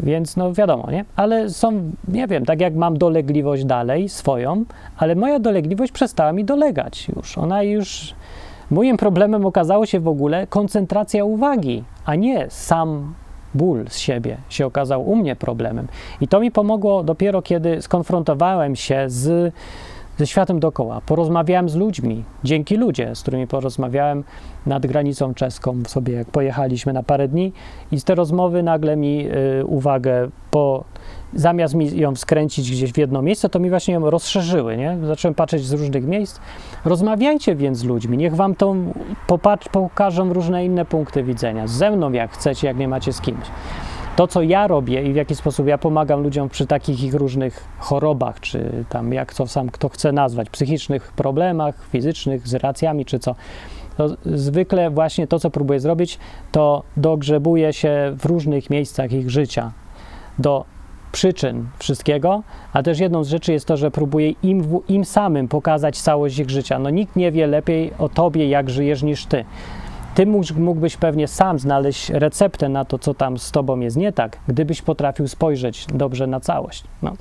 Więc no wiadomo, nie? Ale są, nie wiem, tak jak mam dolegliwość dalej swoją, ale moja dolegliwość przestała mi dolegać już. Ona już. Moim problemem okazało się w ogóle koncentracja uwagi, a nie sam ból z siebie się okazał u mnie problemem. I to mi pomogło dopiero kiedy skonfrontowałem się z ze światem dookoła. Porozmawiałem z ludźmi, dzięki ludzie, z którymi porozmawiałem nad granicą czeską sobie, jak pojechaliśmy na parę dni i z te rozmowy nagle mi y, uwagę po zamiast mi ją skręcić gdzieś w jedno miejsce, to mi właśnie ją rozszerzyły, nie? Zacząłem patrzeć z różnych miejsc. Rozmawiajcie więc z ludźmi, niech wam to popatrz, pokażą różne inne punkty widzenia. Ze mną jak chcecie, jak nie macie z kimś to, co ja robię i w jaki sposób ja pomagam ludziom przy takich ich różnych chorobach, czy tam jak to sam kto chce nazwać, psychicznych problemach, fizycznych, z racjami, czy co, to zwykle właśnie to, co próbuję zrobić, to dogrzebuję się w różnych miejscach ich życia do przyczyn wszystkiego, a też jedną z rzeczy jest to, że próbuję im, im samym pokazać całość ich życia. No nikt nie wie lepiej o tobie, jak żyjesz, niż ty. Ty mógłbyś pewnie sam znaleźć receptę na to, co tam z tobą jest nie tak, gdybyś potrafił spojrzeć dobrze na całość. No.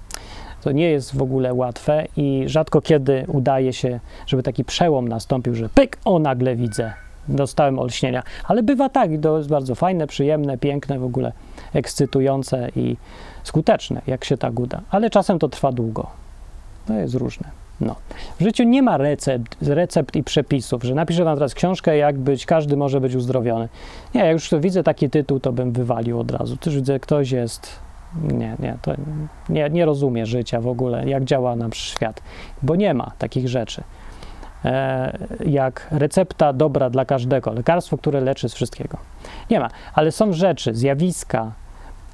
To nie jest w ogóle łatwe i rzadko kiedy udaje się, żeby taki przełom nastąpił, że pyk, o nagle widzę, dostałem olśnienia. Ale bywa tak i to jest bardzo fajne, przyjemne, piękne, w ogóle ekscytujące i skuteczne, jak się tak uda. Ale czasem to trwa długo. To jest różne. No. W życiu nie ma recept, recept i przepisów, że napiszę wam teraz książkę, jak być, każdy może być uzdrowiony. Nie, jak już widzę taki tytuł, to bym wywalił od razu. Też widzę, ktoś jest, nie, nie, to nie, nie rozumie życia w ogóle, jak działa nam świat, bo nie ma takich rzeczy. E, jak recepta dobra dla każdego, lekarstwo, które leczy z wszystkiego. Nie ma, ale są rzeczy, zjawiska,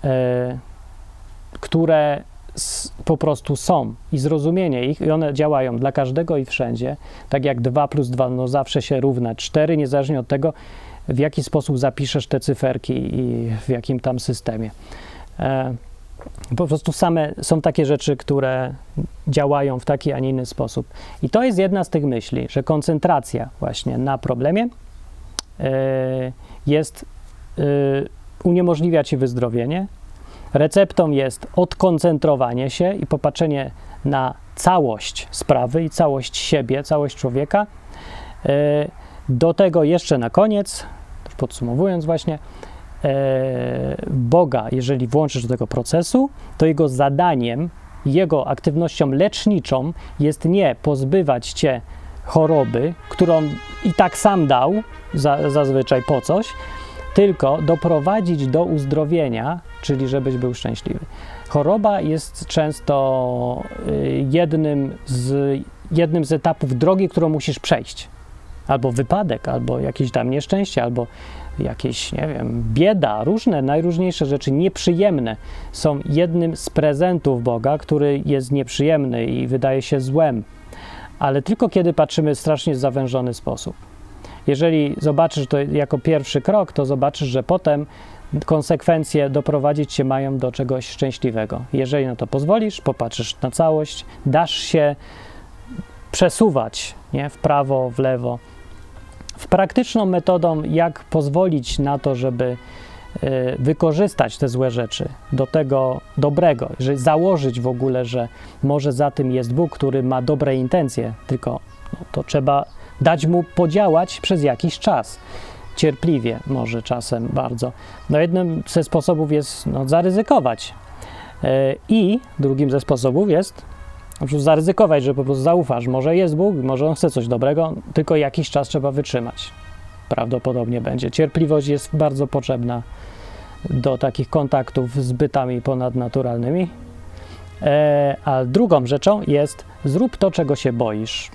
e, które po prostu są i zrozumienie ich, i one działają dla każdego i wszędzie, tak jak 2 plus 2 no zawsze się równa 4, niezależnie od tego, w jaki sposób zapiszesz te cyferki i w jakim tam systemie. E, po prostu same są takie rzeczy, które działają w taki, a nie inny sposób. I to jest jedna z tych myśli, że koncentracja właśnie na problemie e, jest, e, uniemożliwia ci wyzdrowienie, Receptą jest odkoncentrowanie się i popatrzenie na całość sprawy i całość siebie, całość człowieka. E, do tego jeszcze na koniec, podsumowując właśnie, e, Boga, jeżeli włączysz do tego procesu, to jego zadaniem, jego aktywnością leczniczą jest nie pozbywać cię choroby, którą i tak sam dał, za, zazwyczaj po coś, tylko doprowadzić do uzdrowienia, czyli żebyś był szczęśliwy. Choroba jest często y, jednym z, jednym z etapów drogi, którą musisz przejść. Albo wypadek, albo jakieś tam nieszczęście, albo jakieś, nie wiem, bieda, różne, najróżniejsze rzeczy nieprzyjemne są jednym z prezentów Boga, który jest nieprzyjemny i wydaje się złem, ale tylko kiedy patrzymy w strasznie zawężony sposób. Jeżeli zobaczysz to jako pierwszy krok, to zobaczysz, że potem konsekwencje doprowadzić cię mają do czegoś szczęśliwego. Jeżeli na to pozwolisz, popatrzysz na całość, dasz się przesuwać nie? w prawo, w lewo. W praktyczną metodą, jak pozwolić na to, żeby y, wykorzystać te złe rzeczy do tego dobrego, jeżeli założyć w ogóle, że może za tym jest Bóg, który ma dobre intencje, tylko no, to trzeba dać mu podziałać przez jakiś czas. Cierpliwie, może czasem bardzo. No, jednym ze sposobów jest no, zaryzykować. Yy, I drugim ze sposobów jest zaryzykować, że po prostu zaufasz. Może jest Bóg, może on chce coś dobrego, tylko jakiś czas trzeba wytrzymać. Prawdopodobnie będzie. Cierpliwość jest bardzo potrzebna do takich kontaktów z bytami ponadnaturalnymi. E, a drugą rzeczą jest zrób to, czego się boisz.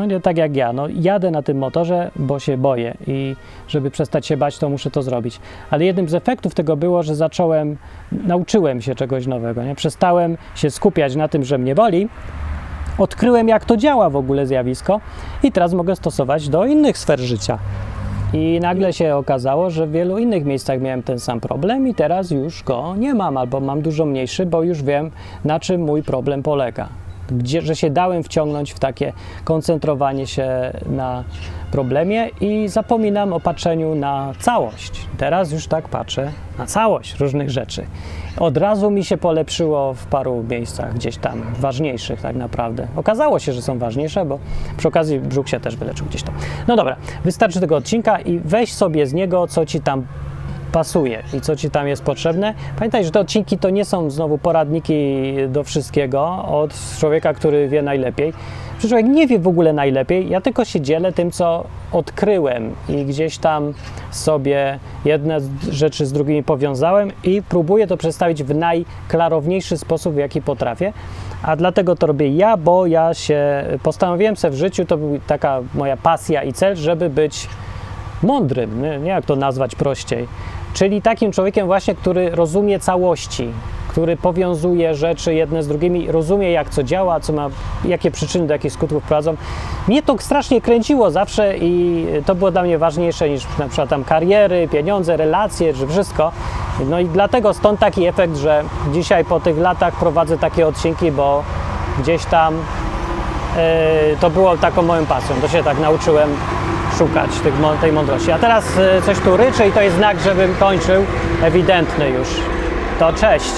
No nie tak jak ja, no jadę na tym motorze, bo się boję i żeby przestać się bać, to muszę to zrobić. Ale jednym z efektów tego było, że zacząłem, nauczyłem się czegoś nowego, nie? Przestałem się skupiać na tym, że mnie boli, odkryłem jak to działa w ogóle zjawisko i teraz mogę stosować do innych sfer życia. I nagle się okazało, że w wielu innych miejscach miałem ten sam problem i teraz już go nie mam, albo mam dużo mniejszy, bo już wiem, na czym mój problem polega gdzie, że się dałem wciągnąć w takie koncentrowanie się na problemie i zapominam o patrzeniu na całość. Teraz już tak patrzę na całość różnych rzeczy. Od razu mi się polepszyło w paru miejscach, gdzieś tam ważniejszych tak naprawdę. Okazało się, że są ważniejsze, bo przy okazji brzuch się też wyleczył gdzieś tam. No dobra, wystarczy tego odcinka i weź sobie z niego, co ci tam pasuje i co ci tam jest potrzebne. Pamiętaj, że te odcinki to nie są znowu poradniki do wszystkiego od człowieka, który wie najlepiej. Że człowiek nie wie w ogóle najlepiej, ja tylko się dzielę tym, co odkryłem i gdzieś tam sobie jedne rzeczy z drugimi powiązałem i próbuję to przedstawić w najklarowniejszy sposób, w jaki potrafię. A dlatego to robię ja, bo ja się postanowiłem sobie w życiu, to była taka moja pasja i cel, żeby być mądrym, nie, nie jak to nazwać prościej Czyli takim człowiekiem właśnie, który rozumie całości, który powiązuje rzeczy jedne z drugimi, rozumie jak co działa, co ma, jakie przyczyny do jakich skutków prowadzą. Mnie to strasznie kręciło zawsze i to było dla mnie ważniejsze niż na przykład tam kariery, pieniądze, relacje, czy wszystko. No i dlatego stąd taki efekt, że dzisiaj po tych latach prowadzę takie odcinki, bo gdzieś tam yy, to było taką moją pasją. To się tak nauczyłem szukać tych, tej mądrości. A teraz y, coś tu ryczy i to jest znak, żebym kończył, ewidentny już. To cześć.